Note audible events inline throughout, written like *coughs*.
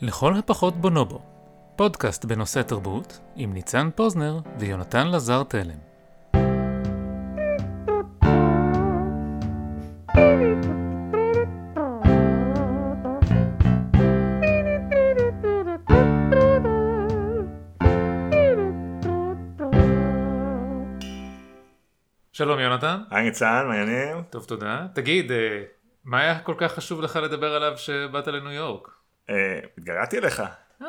לכל הפחות בונובו, פודקאסט בנושא תרבות עם ניצן פוזנר ויונתן לזר תלם. שלום יונתן. היי ניצן, מעניינים? טוב תודה. תגיד, אה, מה היה כל כך חשוב לך לדבר עליו שבאת לניו יורק? אה, התגעגעתי אליך. אה,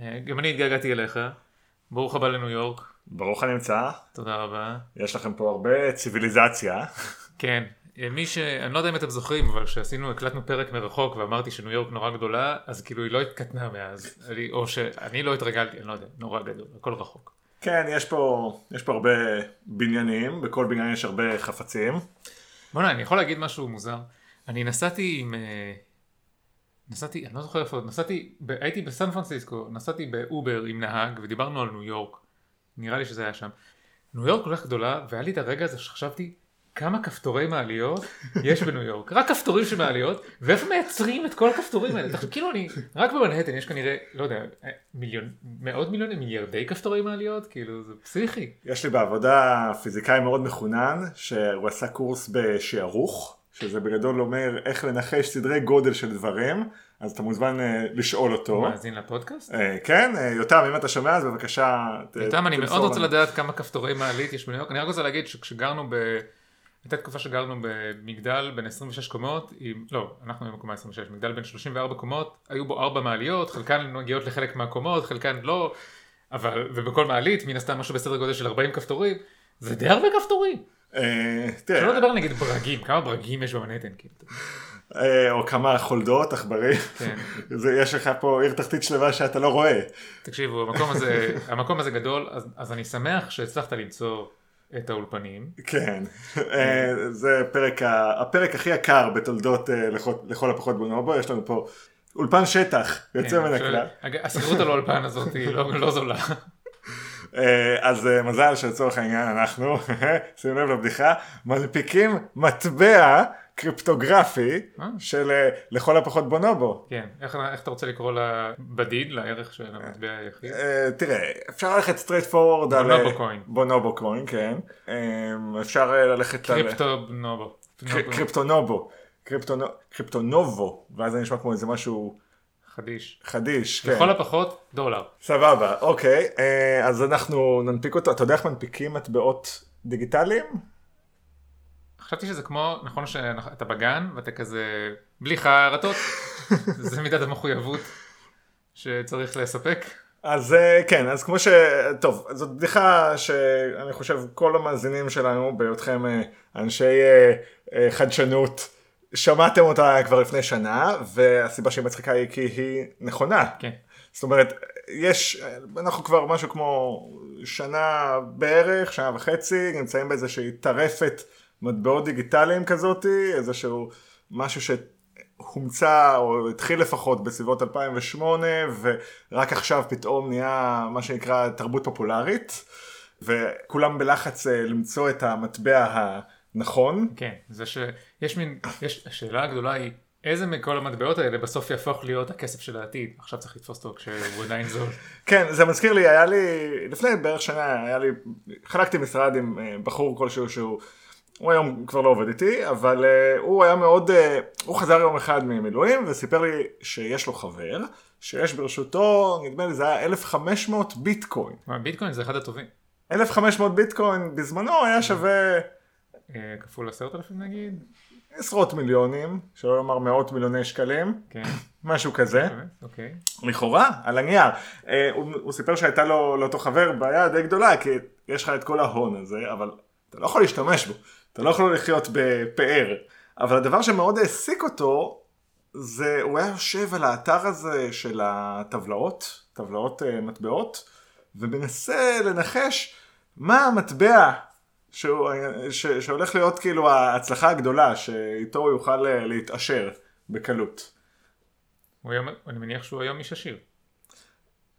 אה, גם אני התגעגעתי אליך. ברוך הבא לניו יורק. ברוך הנמצא. תודה רבה. יש לכם פה הרבה ציוויליזציה. כן, אה, מי ש... אני לא יודע אם אתם זוכרים, אבל כשעשינו, הקלטנו פרק מרחוק ואמרתי שניו יורק נורא גדולה, אז כאילו היא לא התקטנה מאז. אני- או שאני לא התרגלתי, אני לא יודע, נורא גדול, הכל רחוק. כן, יש פה, יש פה הרבה בניינים, בכל בניין יש הרבה חפצים. בוא'נה, אני יכול להגיד משהו מוזר. אני נסעתי עם... נסעתי, אני לא זוכר איפה, נסעתי, ב- הייתי בסן פרנסיסקו, נסעתי באובר עם נהג ודיברנו על ניו יורק. נראה לי שזה היה שם. ניו יורק כל כך גדולה, והיה לי את הרגע הזה שחשבתי כמה כפתורי מעליות יש בניו יורק. רק כפתורים של מעליות, ואיפה מייצרים את כל הכפתורים האלה. תחשוב, כאילו אני, רק במנהטן יש כנראה, לא יודע, מיליון, מאות מיליונים, מיליארדי כפתורי מעליות, כאילו זה פסיכי. יש לי בעבודה פיזיקאי מאוד מחונן, שהוא עשה קורס בשערוך, שזה בגדול אומר איך לנחש סדרי גודל של דברים, אז אתה מוזמן אה, לשאול אותו. הוא מאזין לפודקאסט? אה, כן, אה, יותם, אם אתה שומע אז בבקשה ת- איתם אני מאוד רוצה לנו. לדעת כמה כפתורי מעלית יש בניו יורק. אני רק רוצה להגיד שכשגרנו ב... הייתה תקופה שגרנו במגדל בין 26 קומות, עם... לא, אנחנו במקומה 26, מגדל בין 34 קומות, היו בו ארבע מעליות, חלקן מגיעות לחלק מהקומות, חלקן לא, אבל, ובכל מעלית, מן הסתם משהו בסדר גודל של 40 כפתורים, זה די הרבה כפתורים. אה, שלא תראה, לדבר נגיד ברגים, כמה ברגים יש במנהטן, כאילו. אה, או כמה חולדות, עכברים. כן. *laughs* יש לך פה עיר תחתית שלמה שאתה לא רואה. תקשיבו, המקום הזה, *laughs* המקום הזה גדול, אז, אז אני שמח שהצלחת למצוא את האולפנים. כן, אה, זה פרק, ה- הפרק הכי יקר בתולדות לכל, לכל הפחות בונובו, יש לנו פה אולפן שטח, יוצא מן כן, הכלל. אגב, השכירות על האולפן הזאת היא לא, לא זולה. אה, אז אה, מזל שלצורך העניין אנחנו, *laughs* שימו לב לבדיחה, מנפיקים מטבע קריפטוגרפי אה. של לכל הפחות בונובו. כן, איך, איך אתה רוצה לקרוא לה בדיד, לערך של המטבע היחיד? אה, תראה, אפשר ללכת straight forward על... בונובו קוין. בונובו קוין, כן. אפשר ללכת על... קריפטו נובו. קר- קריפטונובו. קריפטונו- קריפטונובו, ואז זה נשמע כמו איזה משהו חדיש. חדיש, כן. לכל הפחות דולר. סבבה, אוקיי, אה, אז אנחנו ננפיק אותו, אתה יודע איך מנפיקים מטבעות דיגיטליים? חשבתי שזה כמו, נכון שאתה בגן ואתה כזה בלי חרטות, *laughs* זה מידת המחויבות שצריך לספק. אז אה, כן, אז כמו ש... טוב, זאת בדיחה שאני חושב כל המאזינים שלנו, בהיותכם אה, אנשי חדשנות, שמעתם אותה כבר לפני שנה, והסיבה שהיא מצחיקה היא כי היא נכונה. כן. זאת אומרת, יש, אנחנו כבר משהו כמו שנה בערך, שנה וחצי, נמצאים באיזושהי טרפת מטבעות דיגיטליים כזאתי, איזשהו משהו שהומצא, או התחיל לפחות בסביבות 2008, ורק עכשיו פתאום נהיה מה שנקרא תרבות פופולרית, וכולם בלחץ אה, למצוא את המטבע הנכון. כן, זה שיש מין, יש, השאלה הגדולה היא, איזה מכל המטבעות האלה בסוף יהפוך להיות הכסף של העתיד? עכשיו צריך לתפוס אותו כשהוא עדיין זול. *laughs* כן, זה מזכיר לי, היה לי, לפני בערך שנה, היה לי, חלקתי משרד עם אה, בחור כלשהו שהוא, הוא היום כבר לא עובד איתי, אבל אה, הוא היה מאוד, אה, הוא חזר יום אחד ממילואים וסיפר לי שיש לו חבר, שיש ברשותו, נדמה לי זה היה 1,500 ביטקוין. מה, ביטקוין זה אחד הטובים. 1,500 ביטקוין בזמנו היה שווה כפול עשרת אלפים נגיד? עשרות מיליונים, שלא לומר מאות מיליוני שקלים, כן, משהו כזה. אוקיי. לכאורה, על הנייר. אה, הוא, הוא סיפר שהייתה לו לאותו חבר בעיה די גדולה, כי יש לך את כל ההון הזה, אבל אתה לא יכול להשתמש בו. אתה לא יכול לחיות בפאר. אבל הדבר שמאוד העסיק אותו, זה הוא היה יושב על האתר הזה של הטבלאות, טבלאות אה, מטבעות, ומנסה לנחש מה המטבע שהוא, ש, שהולך להיות כאילו ההצלחה הגדולה, שאיתו הוא יוכל אה, להתעשר בקלות. הוא היום, אני מניח שהוא היום איש עשיר.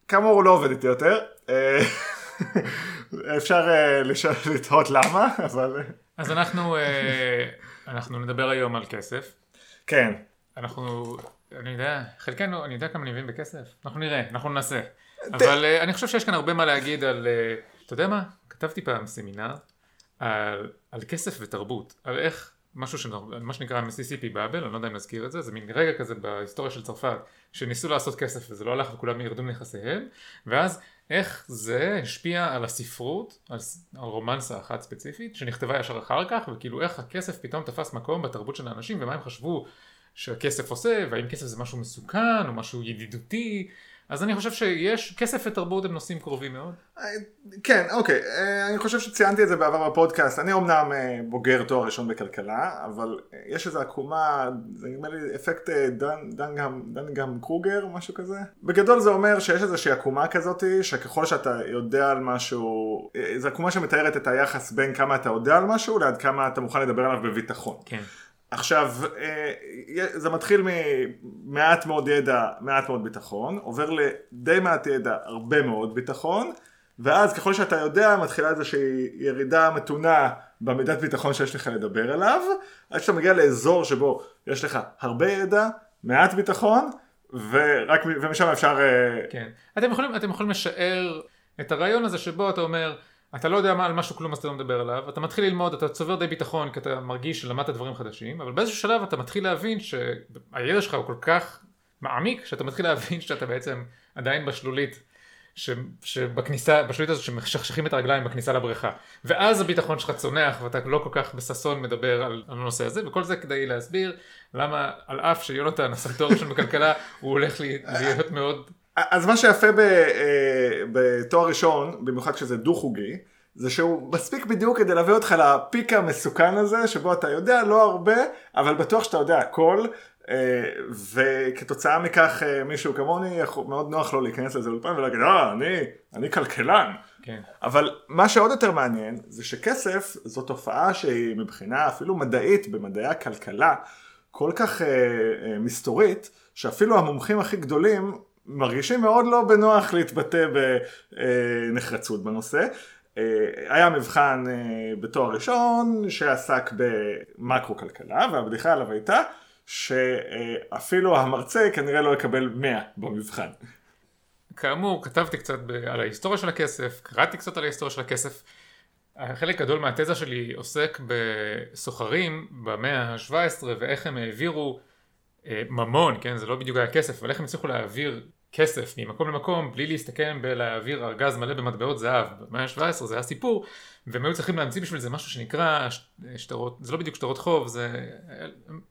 כאמור הוא לא עובד איתי יותר, אה, *laughs* אפשר אה, לשאול- לתהות למה, אבל אז אנחנו, אנחנו נדבר היום על כסף. כן, אנחנו אני יודע, חלקנו, אני יודע כמה אני מבין בכסף. אנחנו נראה, אנחנו ננסה. אבל אני חושב שיש כאן הרבה מה להגיד על, אתה יודע מה? כתבתי פעם סמינר על, על כסף ותרבות, על איך משהו שנור, מה שנקרא מיסיסיפי באבל, אני לא יודע אם נזכיר את זה, זה מין רגע כזה בהיסטוריה של צרפת, שניסו לעשות כסף וזה לא הלך וכולם ירדו מנכסיהם, ואז איך זה השפיע על הספרות, על, על רומנסה אחת ספציפית, שנכתבה ישר אחר כך, וכאילו איך הכסף פתאום תפס מקום בתרבות של האנשים, ומה הם חשבו שהכסף עושה, והאם כסף זה משהו מסוכן, או משהו ידידותי, אז אני חושב שיש, כסף ותרבות הם נושאים קרובים מאוד. כן, אוקיי, אה, אני חושב שציינתי את זה בעבר בפודקאסט, אני אומנם אה, בוגר תואר ראשון בכלכלה, אבל אה, יש איזו עקומה, זה נדמה לי אפקט דנגם קרוגר, משהו כזה. בגדול זה אומר שיש איזושהי עקומה כזאת, שככל שאתה יודע על משהו, זו עקומה שמתארת את היחס בין כמה אתה יודע על משהו, לעד כמה אתה מוכן לדבר עליו בביטחון. כן. עכשיו, אה, זה מתחיל ממעט מאוד ידע, מעט מאוד ביטחון, עובר לדי מעט ידע, הרבה מאוד ביטחון, ואז ככל שאתה יודע, מתחילה איזושהי ירידה מתונה במידת ביטחון שיש לך לדבר עליו, עד שאתה מגיע לאזור שבו יש לך הרבה ידע, מעט ביטחון, ורק, ומשם אפשר... אה, כן. אתם יכולים, אתם יכולים לשער את הרעיון הזה שבו אתה אומר, אתה לא יודע מה, על משהו כלום אז אתה לא מדבר עליו, אתה מתחיל ללמוד, אתה צובר די ביטחון כי אתה מרגיש שלמדת דברים חדשים, אבל באיזשהו שלב אתה מתחיל להבין שהידע שלך הוא כל כך מעמיק, שאתה מתחיל להבין שאתה בעצם עדיין בשלולית, ש, שבכניסה, בשלולית הזאת שמשכשכים את הרגליים בכניסה לבריכה, ואז הביטחון שלך צונח ואתה לא כל כך בששון מדבר על, הנושא הזה, וכל זה כדי להסביר למה על אף שיונתן עשה תואר ראשון בכלכלה, הוא הולך להיות מאוד אז מה שיפה אה, בתואר ראשון, במיוחד כשזה דו-חוגי, זה שהוא מספיק בדיוק כדי להביא אותך לפיק המסוכן הזה, שבו אתה יודע לא הרבה, אבל בטוח שאתה יודע הכל, אה, וכתוצאה מכך אה, מישהו כמוני, מאוד נוח לו להיכנס לזה אולפן ולהגיד, אה, אני, אני כלכלן. כן. אבל מה שעוד יותר מעניין, זה שכסף זו תופעה שהיא מבחינה אפילו מדעית, במדעי הכלכלה, כל כך מסתורית, שאפילו המומחים הכי גדולים מרגישים מאוד לא בנוח להתבטא בנחרצות בנושא. אה, היה מבחן אה, בתואר ראשון שעסק במקרו כלכלה והבדיחה עליו הייתה שאפילו המרצה כנראה לא יקבל 100 במבחן. כאמור כתבתי קצת על ההיסטוריה של הכסף, קראתי קצת על ההיסטוריה של הכסף. חלק גדול מהתזה שלי עוסק בסוחרים במאה ה-17 ואיך הם העבירו אה, ממון, כן, זה לא בדיוק היה כסף, אבל איך הם הצליחו להעביר כסף ממקום למקום בלי להסתכן בלהעביר ארגז מלא במטבעות זהב. במאה ה-17 זה היה סיפור, והם היו צריכים להמציא בשביל זה משהו שנקרא שטרות, זה לא בדיוק שטרות חוב, זה,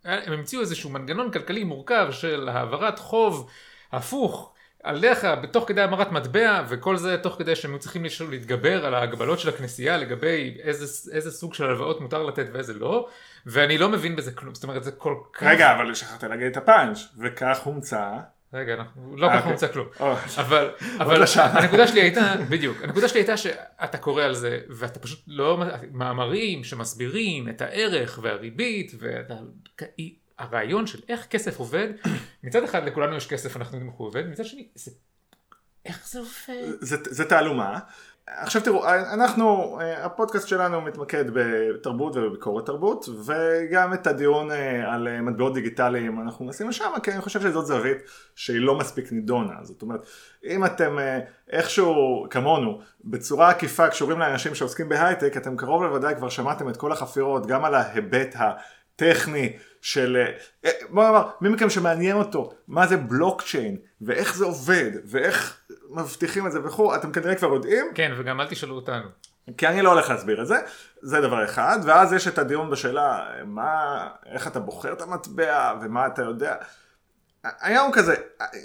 הם המציאו איזשהו מנגנון כלכלי מורכב של העברת חוב הפוך. עליך בתוך כדי המרת מטבע וכל זה תוך כדי שהם היו צריכים להתגבר על ההגבלות של הכנסייה לגבי איזה, איזה סוג של הלוואות מותר לתת ואיזה לא ואני לא מבין בזה כלום זאת אומרת זה כל כך רגע אבל שכחת להגיד את הפאנץ' וכך הומצא רגע, אנחנו לא ככה מוצא כלום. אבל, אבל הנקודה שלי הייתה, בדיוק, הנקודה שלי הייתה שאתה קורא על זה, ואתה פשוט לא, מאמרים שמסבירים את הערך והריבית, והרעיון של איך כסף עובד, מצד אחד לכולנו יש כסף, אנחנו יודעים איך הוא עובד, מצד שני, איך זה עובד? זה תעלומה. עכשיו תראו, אנחנו, הפודקאסט שלנו מתמקד בתרבות ובביקורת תרבות וגם את הדיון אה, על מטבעות דיגיטליים אנחנו נשים לשם כי אני חושב שזאת זווית שהיא לא מספיק נידונה. זאת אומרת אם אתם אה, איכשהו כמונו בצורה עקיפה קשורים לאנשים שעוסקים בהייטק אתם קרוב לוודאי כבר שמעתם את כל החפירות גם על ההיבט הטכני של אה, בוא נאמר מי מכם שמעניין אותו מה זה בלוקצ'יין ואיך זה עובד ואיך מבטיחים את זה וכו', אתם כנראה כבר יודעים. כן, וגם אל תשאלו אותנו. כי אני לא הולך להסביר את זה, זה דבר אחד, ואז יש את הדיון בשאלה, מה, איך אתה בוחר את המטבע, ומה אתה יודע. היום כזה,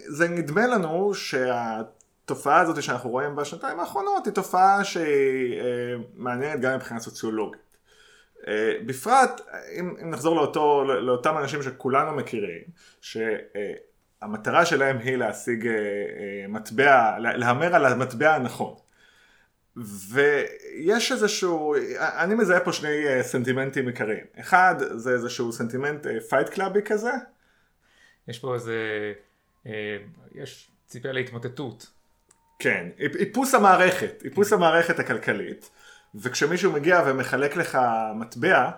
זה נדמה לנו שהתופעה הזאת שאנחנו רואים בשנתיים האחרונות, היא תופעה שהיא אה, מעניינת גם מבחינה סוציולוגית. אה, בפרט, אם, אם נחזור לאותו, לאותם אנשים שכולנו מכירים, ש... אה, המטרה שלהם היא להשיג אה, אה, מטבע, להמר על המטבע הנכון. ויש איזשהו, אני מזהה פה שני אה, סנטימנטים עיקריים. אחד זה איזשהו סנטימנט Fight Club י כזה. יש פה איזה, יש ציפייה להתמוטטות. כן, איפוס המערכת, איפוס המערכת הכלכלית. וכשמישהו מגיע ומחלק לך מטבע,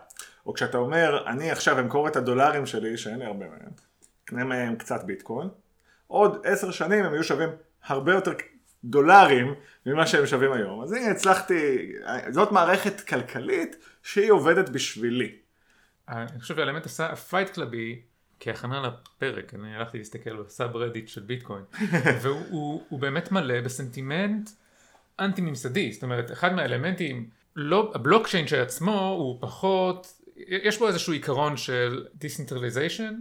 או כשאתה אומר, אני עכשיו אמכור את הדולרים שלי, שאין לי הרבה מהם, קנה מהם קצת ביטקוין, עוד עשר שנים הם יהיו שווים הרבה יותר דולרים ממה שהם שווים היום. אז הנה הצלחתי, זאת מערכת כלכלית שהיא עובדת בשבילי. אני חושב שהאלמנט הזה Fight Club י כהכנה לפרק, אני הלכתי להסתכל ב subreddit של ביטקוין, *laughs* והוא הוא, הוא באמת מלא בסנטימנט אנטי ממסדי, זאת אומרת אחד מהאלמנטים, לא, הבלוקצ'יין עצמו הוא פחות, יש בו איזשהו עיקרון של decentralization,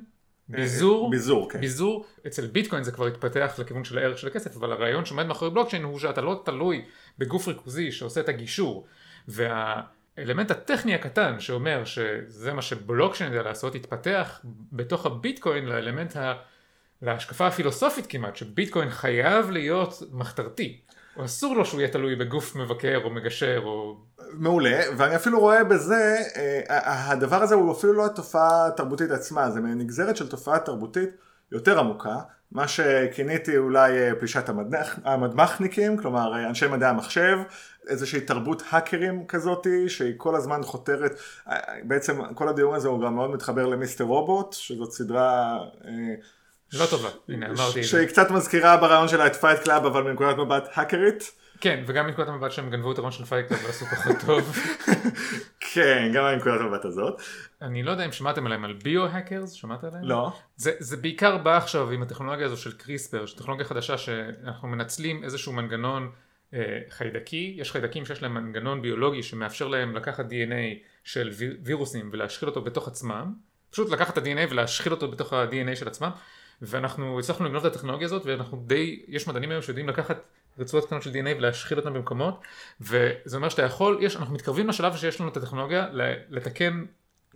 ביזור, ביזור, כן. ביזור, אצל ביטקוין זה כבר התפתח לכיוון של הערך של הכסף, אבל הרעיון שעומד מאחורי בלוקצ'יין הוא שאתה לא תלוי בגוף ריכוזי שעושה את הגישור, והאלמנט הטכני הקטן שאומר שזה מה שבלוקצ'יין יודע לעשות, התפתח בתוך הביטקוין לאלמנט, ה... להשקפה הפילוסופית כמעט, שביטקוין חייב להיות מחתרתי. או אסור לו שהוא יהיה תלוי בגוף מבקר או מגשר או... מעולה, ואני אפילו רואה בזה, אה, הדבר הזה הוא אפילו לא התופעה התרבותית עצמה, זה נגזרת של תופעה תרבותית יותר עמוקה, מה שכיניתי אולי אה, פלישת המדמח, המדמחניקים, כלומר אה, אנשי מדעי המחשב, איזושהי תרבות האקרים כזאתי, שהיא כל הזמן חותרת, בעצם כל הדיון הזה הוא גם מאוד מתחבר למיסטר רובוט, שזאת סדרה... לא טובה, הנה אמרתי את זה. שהיא קצת מזכירה ברעיון שלה את פייט קלאב אבל מנקודת מבט האקרית. כן, וגם מנקודת המבט שהם גנבו את הרעיון של פייט קלאב ועשו פחות טוב. *laughs* כן, גם מנקודת המבט הזאת. אני לא יודע אם שמעתם עליהם, על ביו-האקרס, שמעת עליהם? לא. זה, זה בעיקר בא עכשיו עם הטכנולוגיה הזו של קריספר, של טכנולוגיה חדשה שאנחנו מנצלים איזשהו מנגנון אה, חיידקי, יש חיידקים שיש להם מנגנון ביולוגי שמאפשר להם לקחת DNA של וירוסים ולהשחיל אותו בתוך עצמם, פשוט לקחת את ה-DNA ולהשחיל אותו בתוך ה-DNA של עצמם. ואנחנו הצלחנו לגנוב את הטכנולוגיה הזאת ואנחנו די, יש מדענים היום שיודעים לקחת רצועות קטנות של DNA ולהשחיל אותם במקומות וזה אומר שאתה יכול, יש, אנחנו מתקרבים לשלב שיש לנו את הטכנולוגיה לתקן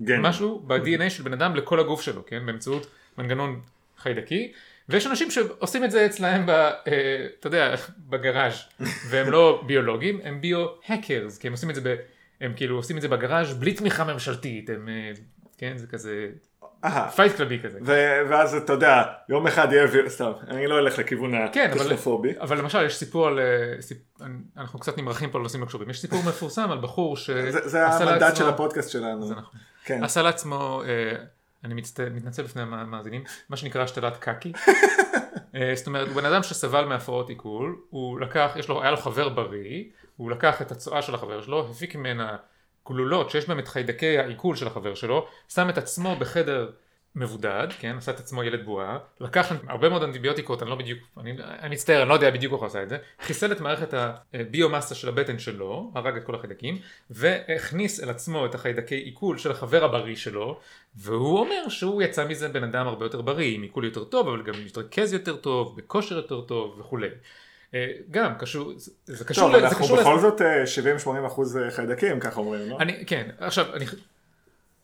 גן. משהו ב-DNA של בן אדם לכל הגוף שלו, כן, באמצעות מנגנון חיידקי. ויש אנשים שעושים את זה אצלהם, ב, אה, אתה יודע, בגראז' והם לא ביולוגים, הם bio-hackers, כי הם עושים את זה, ב, הם כאילו עושים את זה בגראז' בלי תמיכה ממשלתית, הם, אה, כן, זה כזה Fight Club י כזה. ואז אתה יודע, יום אחד יהיה, סתם, אני לא אלך לכיוון כן, הטכנופובי. אבל למשל יש סיפור על, אה, אנחנו קצת נמרחים פה על נושאים לא קשורים, יש סיפור מפורסם על בחור ש... זה המנדט של הפודקאסט שלנו. נכון. כן. עשה לעצמו, אה, אני מתנצל לפני המאזינים, מה שנקרא השתלת קקי. *laughs* אה, זאת אומרת, הוא בן אדם שסבל מהפרעות עיכול, הוא לקח, יש לו, היה לו חבר בריא, הוא לקח את הצואה של החבר שלו, הפיק ממנה גלולות שיש בהם את חיידקי העיכול של החבר שלו, שם את עצמו בחדר מבודד, כן, עשה את עצמו ילד בועה, לקח הרבה מאוד אנטיביוטיקות, אני לא בדיוק, אני, אני מצטער, אני לא יודע בדיוק איך הוא עשה את זה, חיסל את מערכת הביומאסה של הבטן שלו, הרג את כל החיידקים, והכניס אל עצמו את החיידקי עיכול של החבר הבריא שלו, והוא אומר שהוא יצא מזה בן אדם הרבה יותר בריא, עם עיכול יותר טוב, אבל גם מתרכז יותר טוב, בכושר יותר טוב וכולי. אה, גם קשור, זה קשור, טוב, אנחנו בכל זאת 70-80 אה, אחוז אה, חיידקים, ככה אומרים, לא? אני, כן, עכשיו, אני,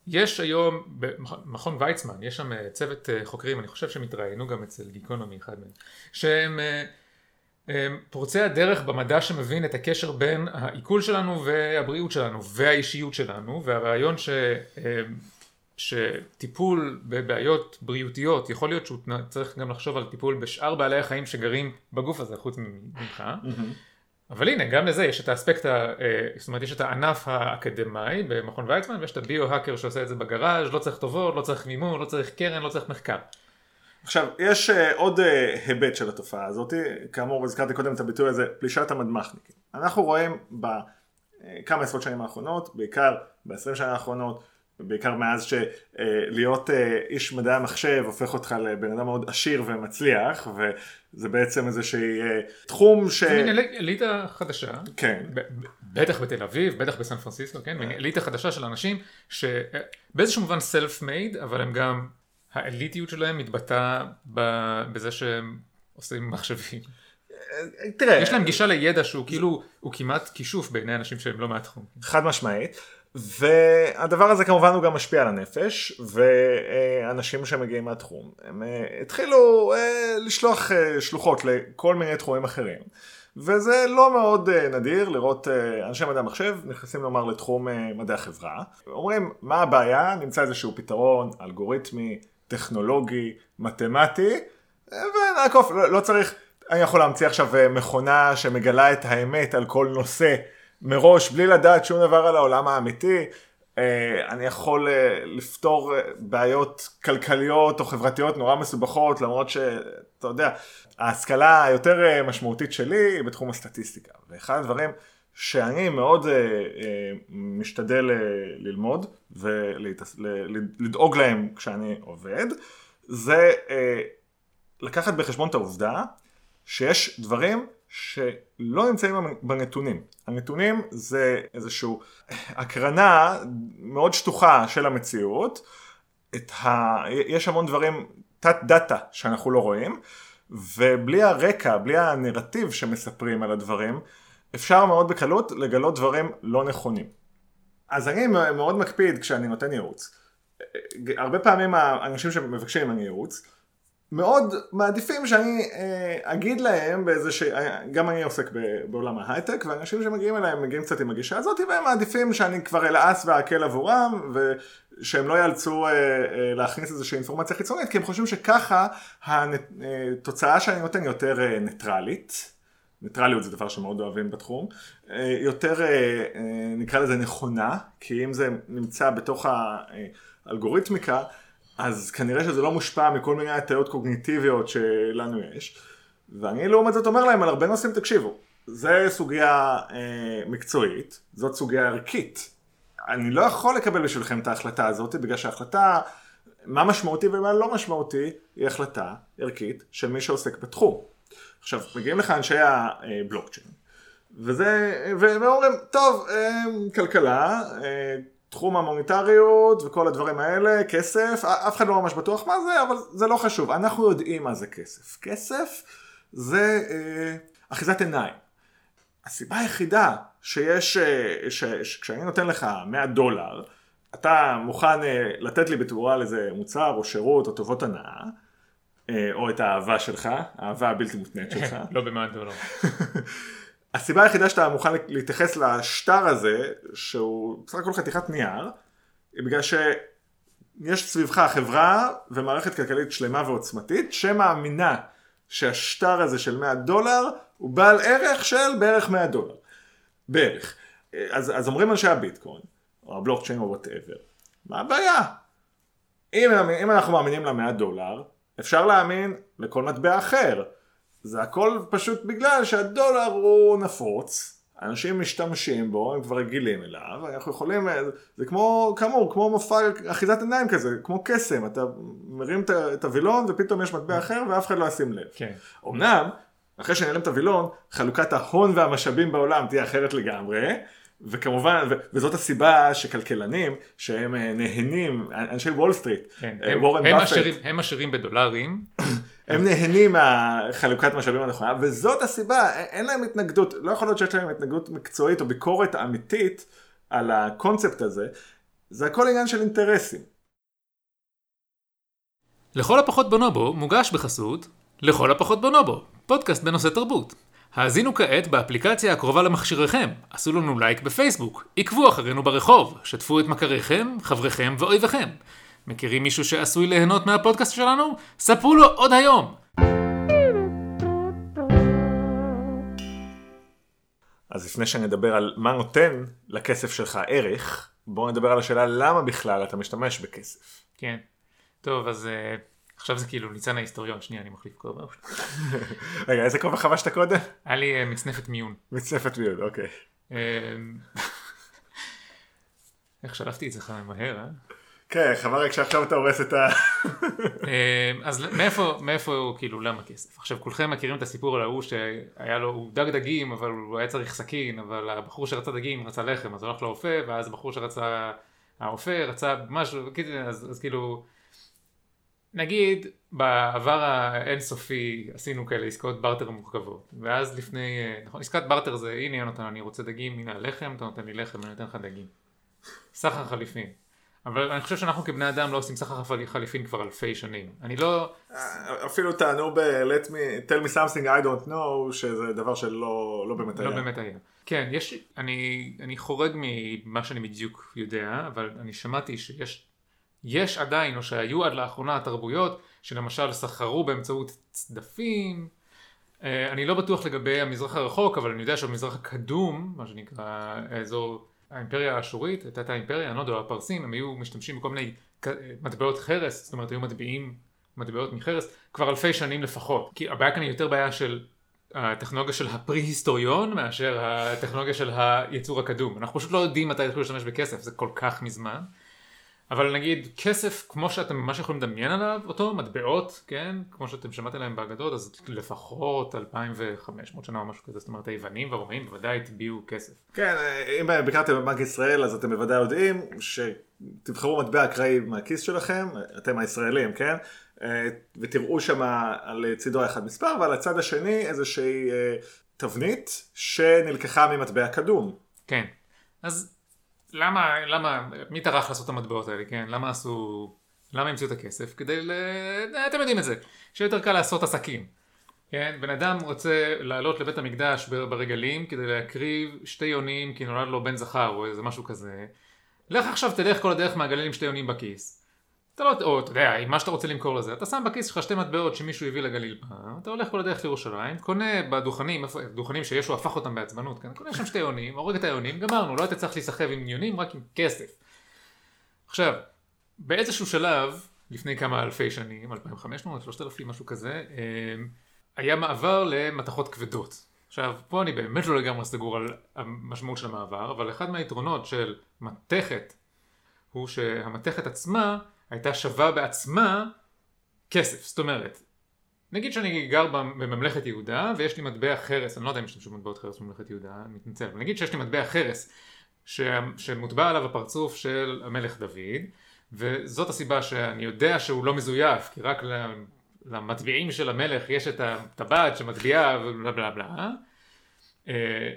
יש היום, במכון ויצמן, יש שם צוות חוקרים, אני חושב שהם התראיינו גם אצל גיקונומי אחד מהם, שהם פורצי הדרך במדע שמבין את הקשר בין העיכול שלנו והבריאות שלנו והאישיות שלנו, והרעיון ש... שטיפול בבעיות בריאותיות יכול להיות שהוא צריך גם לחשוב על טיפול בשאר בעלי החיים שגרים בגוף הזה חוץ ממך אבל הנה גם לזה יש את האספקט, ה, אה, זאת אומרת יש את הענף האקדמאי במכון ויצמן ויש את הביו-האקר שעושה את זה בגראז' לא צריך טובות, לא צריך מימון, לא צריך קרן, לא צריך מחקר. עכשיו יש uh, עוד uh, היבט של התופעה הזאת, כאמור הזכרתי קודם את הביטוי הזה פלישת המדמחניקים. אנחנו רואים בכמה עשרות שנים האחרונות, בעיקר ב-20 שנה האחרונות בעיקר מאז שלהיות אה, איש מדעי המחשב הופך אותך לבן אדם מאוד עשיר ומצליח וזה בעצם איזשהי אה, תחום ש... זה מין אליטה חדשה, כן. בטח בתל אביב, בטח בסן פרנסיסקו, כן, מין אליטה חדשה של אנשים שבאיזשהו מובן סלף מייד אבל הם גם, האליטיות שלהם מתבטאה בזה שהם עושים מחשבים. תראה, יש להם גישה לידע שהוא כאילו, הוא כמעט כישוף בעיני אנשים שהם לא מהתחום. חד משמעית. והדבר הזה כמובן הוא גם משפיע על הנפש ואנשים שמגיעים מהתחום הם אה, התחילו אה, לשלוח אה, שלוחות לכל מיני תחומים אחרים. וזה לא מאוד נדיר לראות אנשי מדעי המחשב נכנסים לומר לתחום מדעי החברה. אומרים מה הבעיה? נמצא איזשהו פתרון אלגוריתמי טכנולוגי מתמטי. ונעקוף לא, לא צריך אני יכול להמציא עכשיו מכונה שמגלה את האמת על כל נושא מראש בלי לדעת שום דבר על העולם האמיתי, אה, אני יכול אה, לפתור אה, בעיות כלכליות או חברתיות נורא מסובכות, למרות שאתה יודע, ההשכלה היותר משמעותית שלי היא בתחום הסטטיסטיקה. ואחד הדברים שאני מאוד משתדל ללמוד ולדאוג להם כשאני עובד, זה לקחת בחשבון את העובדה שיש דברים שלא נמצאים בנתונים. הנתונים זה איזושהי הקרנה מאוד שטוחה של המציאות. ה... יש המון דברים, תת דאטה שאנחנו לא רואים, ובלי הרקע, בלי הנרטיב שמספרים על הדברים, אפשר מאוד בקלות לגלות דברים לא נכונים. אז אני מאוד מקפיד כשאני נותן ייעוץ. הרבה פעמים האנשים שמבקשים ממני ייעוץ, מאוד מעדיפים שאני אה, אגיד להם באיזה ש... אה, גם אני עוסק בעולם ההייטק ואנשים שמגיעים אליי מגיעים קצת עם הגישה הזאת והם מעדיפים שאני כבר אלעס ואקל עבורם ושהם לא יאלצו אה, להכניס איזושהי אינפורמציה חיצונית כי הם חושבים שככה התוצאה שאני נותן יותר ניטרלית. ניטרליות זה דבר שמאוד אוהבים בתחום, יותר נקרא לזה נכונה, כי אם זה נמצא בתוך האלגוריתמיקה אז כנראה שזה לא מושפע מכל מיני הטיות קוגניטיביות שלנו יש. ואני לעומת זאת אומר להם על הרבה נושאים, תקשיבו, זה סוגיה אה, מקצועית, זאת סוגיה ערכית. אני לא יכול לקבל בשבילכם את ההחלטה הזאת, בגלל שההחלטה, מה משמעותי ומה לא משמעותי, היא החלטה ערכית של מי שעוסק בתחום. עכשיו, מגיעים לך אנשי הבלוקצ'יין, וזה, ואומרים, טוב, אה, כלכלה, אה, תחום המוניטריות וכל הדברים האלה, כסף, אף אחד לא ממש בטוח מה זה, אבל זה לא חשוב, אנחנו יודעים מה זה כסף. כסף זה אה, אחיזת עיניים. הסיבה היחידה שיש, אה, ש, ש, כשאני נותן לך 100 דולר, אתה מוכן אה, לתת לי בתמורה לזה מוצר או שירות או טובות הנאה, אה, או את האהבה שלך, האהבה הבלתי מותנית שלך. *laughs* לא ב-100 דולר. *laughs* הסיבה היחידה שאתה מוכן להתייחס לשטר הזה, שהוא בסך הכל חתיכת נייר, היא בגלל שיש סביבך חברה ומערכת כלכלית שלמה ועוצמתית, שמאמינה שהשטר הזה של 100 דולר הוא בעל ערך של בערך 100 דולר. בערך. אז, אז אומרים אנשי הביטקוין, או הבלוקצ'יין או whatever, מה הבעיה? אם, אם אנחנו מאמינים ל-100 דולר, אפשר להאמין לכל מטבע אחר. זה הכל פשוט בגלל שהדולר הוא נפוץ, אנשים משתמשים בו, הם כבר רגילים אליו, אנחנו יכולים, זה כמו, כאמור, כמו מופע אחיזת עיניים כזה, כמו קסם, אתה מרים את הווילון ופתאום יש מטבע אחר ואף אחד לא ישים לב. כן. אמנם, אחרי שנרים את הווילון, חלוקת ההון והמשאבים בעולם תהיה אחרת לגמרי, וכמובן, ו- וזאת הסיבה שכלכלנים, שהם אה, נהנים, אנשי וול סטריט, כן, אה, הם, הם, עשירים, הם עשירים בדולרים. *coughs* הם נהנים מהחלוקת משאבים הנכונה, וזאת הסיבה, אין להם התנגדות, לא יכול להיות שיש להם התנגדות מקצועית או ביקורת אמיתית על הקונספט הזה, זה הכל עניין של אינטרסים. לכל הפחות בונובו מוגש בחסות לכל הפחות בונובו, פודקאסט בנושא תרבות. האזינו כעת באפליקציה הקרובה למכשיריכם, עשו לנו לייק בפייסבוק, עקבו אחרינו ברחוב, שתפו את מכריכם, חבריכם ואויביכם. מכירים מישהו שעשוי ליהנות מהפודקאסט שלנו? ספרו לו עוד היום! אז לפני שנדבר על מה נותן לכסף שלך ערך, בואו נדבר על השאלה למה בכלל אתה משתמש בכסף. כן. טוב, אז uh, עכשיו זה כאילו ניצן ההיסטוריון, שנייה, אני מחליף כובע. *laughs* רגע, איזה כובע חבשת קודם? היה לי uh, מצנפת מיון. מצנפת מיון, אוקיי. אמ, *laughs* איך שלפתי את זה לך מהר, אה? כן, חבל רק שעכשיו אתה הורס את ה... אמ, אז מאיפה, מאיפה כאילו, למה כסף? עכשיו, כולכם מכירים את הסיפור על ההוא שהיה לו, הוא דג דגים, אבל הוא היה צריך סכין, אבל הבחור שרצה דגים רצה לחם, אז הוא הלך לאופה, ואז הבחור שרצה, האופה רצה משהו, אז, אז כאילו, נגיד, בעבר האינסופי עשינו כאלה עסקאות בארטר מורכבות, ואז לפני, נכון, עסקת בארטר זה, הנה יונתן, אני רוצה דגים, הנה הלחם, אתה נותן לי לחם, אני נותן לך דגים. סחר חליפין. אבל אני חושב שאנחנו כבני אדם לא עושים סחר חליפין כבר אלפי שנים. אני לא... אפילו טענו ב-let me, tell me something I don't know, שזה דבר שלא לא באמת לא היה. לא באמת היה. כן, יש, אני, אני חורג ממה שאני בדיוק יודע, אבל אני שמעתי שיש יש עדיין, או שהיו עד לאחרונה תרבויות, שלמשל סחרו באמצעות צדפים. אני לא בטוח לגבי המזרח הרחוק, אבל אני יודע שבמזרח הקדום, מה שנקרא אזור האימפריה האשורית, הייתה את האימפריה, אני לא יודע, הפרסים, הם היו משתמשים בכל מיני מטבעות חרס, זאת אומרת היו מטביעים מטבעות מחרס כבר אלפי שנים לפחות. כי הבעיה כאן היא יותר בעיה של הטכנולוגיה של הפרי-היסטוריון מאשר הטכנולוגיה של היצור הקדום. אנחנו פשוט לא יודעים מתי התחילו להשתמש בכסף, זה כל כך מזמן. אבל נגיד כסף כמו שאתם ממש יכולים לדמיין עליו אותו מטבעות כן כמו שאתם שמעתם להם באגדות אז לפחות 2500 שנה או משהו כזה זאת אומרת היוונים והרומאים בוודאי הטביעו כסף. כן, אם ביקרתם בבנק ישראל אז אתם בוודאי יודעים שתבחרו מטבע אקראי מהכיס שלכם, אתם הישראלים, כן? אה, ותראו שם על צידו האחד מספר ועל הצד השני איזושהי אה, תבנית שנלקחה ממטבע קדום. כן אז למה למה מי טרח לעשות את המטבעות האלה כן למה עשו למה המציאו את הכסף כדי ל... אתם יודעים את זה שיהיה יותר קל לעשות עסקים. כן, בן אדם רוצה לעלות לבית המקדש ברגלים כדי להקריב שתי יונים כי נולד לו בן זכר או איזה משהו כזה. לך עכשיו תלך כל הדרך מהגליל עם שתי יונים בכיס. אתה לא, או אתה יודע, עם מה שאתה רוצה למכור לזה, אתה שם בכיס שלך שתי מטבעות שמישהו הביא לגליל פעם, אתה הולך כל הדרך לירושלים, קונה בדוכנים, דוכנים שישו הפך אותם בעצבנות, כן? קונה שם שתי יונים, הורג את היונים, גמרנו, לא היית צריך להיסחב עם יונים, רק עם כסף. עכשיו, באיזשהו שלב, לפני כמה אלפי שנים, 2500, 3000, משהו כזה, אה, היה מעבר למתכות כבדות. עכשיו, פה אני באמת לא לגמרי סגור על המשמעות של המעבר, אבל אחד מהיתרונות של מתכת הוא שהמתכת עצמה הייתה שווה בעצמה כסף. זאת אומרת, נגיד שאני גר בממלכת יהודה ויש לי מטבע חרס, אני לא יודע אם יש לי מטבעות חרס בממלכת יהודה, אני מתנצל, אבל נגיד שיש לי מטבע חרס ש... שמוטבע עליו הפרצוף של המלך דוד, וזאת הסיבה שאני יודע שהוא לא מזויף, כי רק למטביעים של המלך יש את הטבעת שמטביעה ובלה בלה בלה.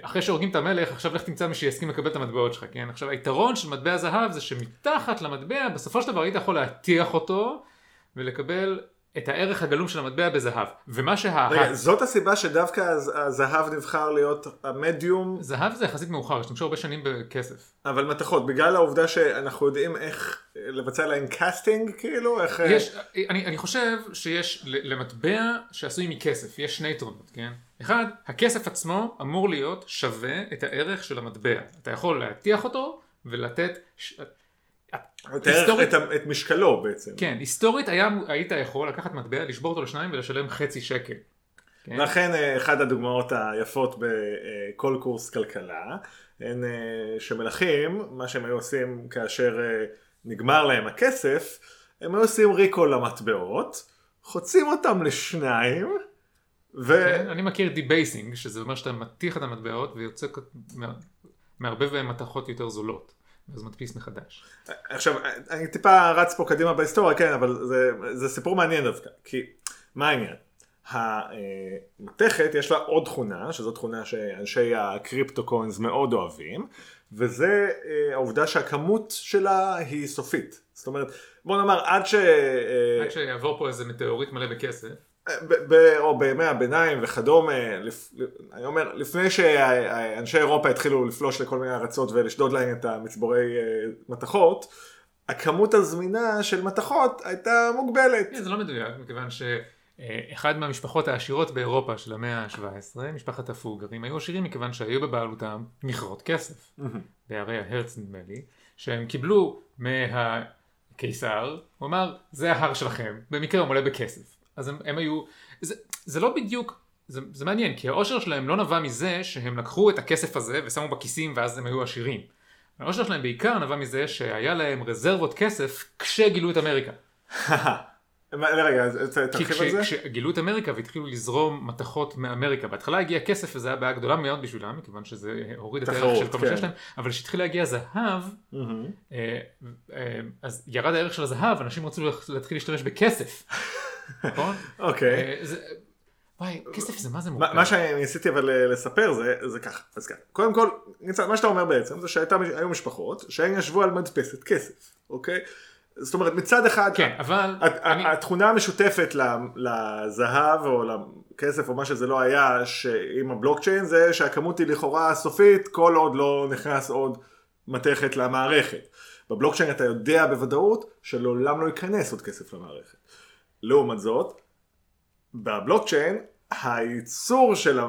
אחרי שהורגים את המלך, עכשיו לך תמצא מי שיסכים לקבל את המטבעות שלך, כן? עכשיו היתרון של מטבע זהב זה שמתחת למטבע, בסופו של דבר היית יכול להטיח אותו ולקבל את הערך הגלום של המטבע בזהב. ומה שה... רגע, זאת הסיבה שדווקא הזהב נבחר להיות המדיום, זהב זה יחסית מאוחר, השתמשו הרבה שנים בכסף. אבל מתכות, בגלל העובדה שאנחנו יודעים איך לבצע להם casting, כאילו, איך... יש, אני, אני חושב שיש למטבע שעשוי מכסף, יש שני יתרונות, כן? אחד, הכסף עצמו אמור להיות שווה את הערך של המטבע. אתה יכול להטיח אותו ולתת... את היסטורית- את את משקלו בעצם. כן, היסטורית היה, היית יכול לקחת מטבע, לשבור אותו לשניים ולשלם חצי שקל. כן? לכן אה, אחת הדוגמאות היפות בכל קורס כלכלה, הן אה, שמלכים, מה שהם היו עושים כאשר אה, נגמר להם הכסף, הם היו עושים ריקול למטבעות, חוצים אותם לשניים, ו... כן? אני מכיר debasing, שזה אומר שאתה מתיך את המטבעות ויוצא מערבב בהם מתכות יותר זולות. ואז מדפיס מחדש. עכשיו, אני טיפה רץ פה קדימה בהיסטוריה, כן, אבל זה, זה סיפור מעניין דווקא, כי מה העניין? המתכת יש לה עוד תכונה, שזו תכונה שאנשי ה crypto coins מאוד אוהבים, וזה אה, העובדה שהכמות שלה היא סופית. זאת אומרת, בוא נאמר עד ש... אה, רק שיעבור פה איזה מטאוריט מלא בכסף. ב- ב- או בימי הביניים וכדומה, לפ- אני אומר, לפני שאנשי אירופה התחילו לפלוש לכל מיני ארצות ולשדוד להם את המצבורי אה, מתכות, הכמות הזמינה של מתכות הייתה מוגבלת. כן, זה לא מדויק, מכיוון שאחד מהמשפחות העשירות באירופה של המאה ה-17, משפחת הפוגרים, היו עשירים מכיוון שהיו בבעלותם מכרות כסף, בהרי ההרץ נדמה לי, שהם קיבלו מהקיסר, הוא אמר, זה ההר שלכם, במקרה הוא מלא בכסף. אז הם, הם היו, זה, זה לא בדיוק, זה, זה מעניין, כי העושר שלהם לא נבע מזה שהם לקחו את הכסף הזה ושמו בכיסים ואז הם היו עשירים. העושר שלהם בעיקר נבע מזה שהיה להם רזרבות כסף כשגילו את אמריקה. *laughs* רגע, תרחיב על זה. כשגילו את אמריקה והתחילו לזרום מתכות מאמריקה, בהתחלה הגיע כסף וזו הייתה בעיה גדולה מאוד בשבילם, מכיוון שזה הוריד את הערך של כל מה כן. שיש להם, אבל כשהתחיל להגיע זהב. אה, אה, אז ירד הערך של הזהב, אנשים רצו להתחיל להשתמש בכסף, *laughs* נכון? אוקיי. אה, וואי, כסף זה מה זה מורכב. מה שניסיתי אבל אה, לספר זה, זה ככה, אז ככה, קודם כל, מה שאתה אומר בעצם זה שהיו משפחות שהן ישבו על מדפסת כסף, אוקיי? זאת אומרת מצד אחד, כן, אבל אני- התכונה המשותפת לזהב או לכסף או מה שזה לא היה עם הבלוקצ'יין זה שהכמות היא לכאורה סופית כל עוד לא נכנס עוד מתכת למערכת. בבלוקצ'יין אתה יודע בוודאות שלעולם לא ייכנס עוד כסף למערכת. לעומת זאת, בבלוקצ'יין הייצור של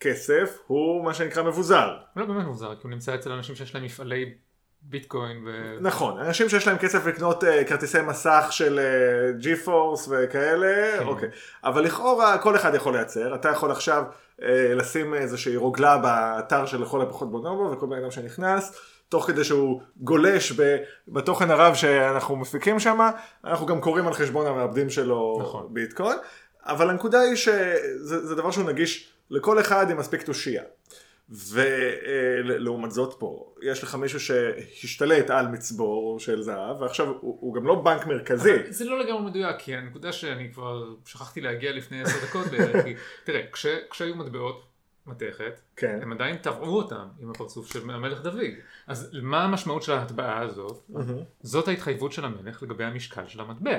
כסף הוא מה שנקרא מבוזר. הוא לא באמת מוזר, כי הוא נמצא אצל אנשים שיש להם מפעלי ביטקוין ו... נכון, אנשים שיש להם כסף לקנות uh, כרטיסי מסך של ג'י uh, פורס וכאלה, כן. אוקיי. אבל לכאורה כל אחד יכול לייצר, אתה יכול עכשיו uh, לשים איזושהי רוגלה באתר של לכל הפחות בונובו וכל בן אדם שנכנס. תוך כדי שהוא גולש בתוכן הרב שאנחנו מפיקים שם, אנחנו גם קוראים על חשבון המעבדים שלו נכון. ביטקוין, אבל הנקודה היא שזה דבר שהוא נגיש לכל אחד עם מספיק תושייה. ולעומת זאת פה, יש לך מישהו שהשתלט על מצבור של זהב, ועכשיו הוא, הוא גם לא בנק מרכזי. זה לא לגמרי מדויק, כי הנקודה שאני כבר שכחתי להגיע לפני עשר דקות בערך, *laughs* כי תראה, כש, כשהיו מטבעות מתכת, כן. הם עדיין טבעו אותם עם הפרצוף של המלך דוד. אז מה המשמעות של ההטבעה הזאת? זאת ההתחייבות של המלך לגבי המשקל של המטבע.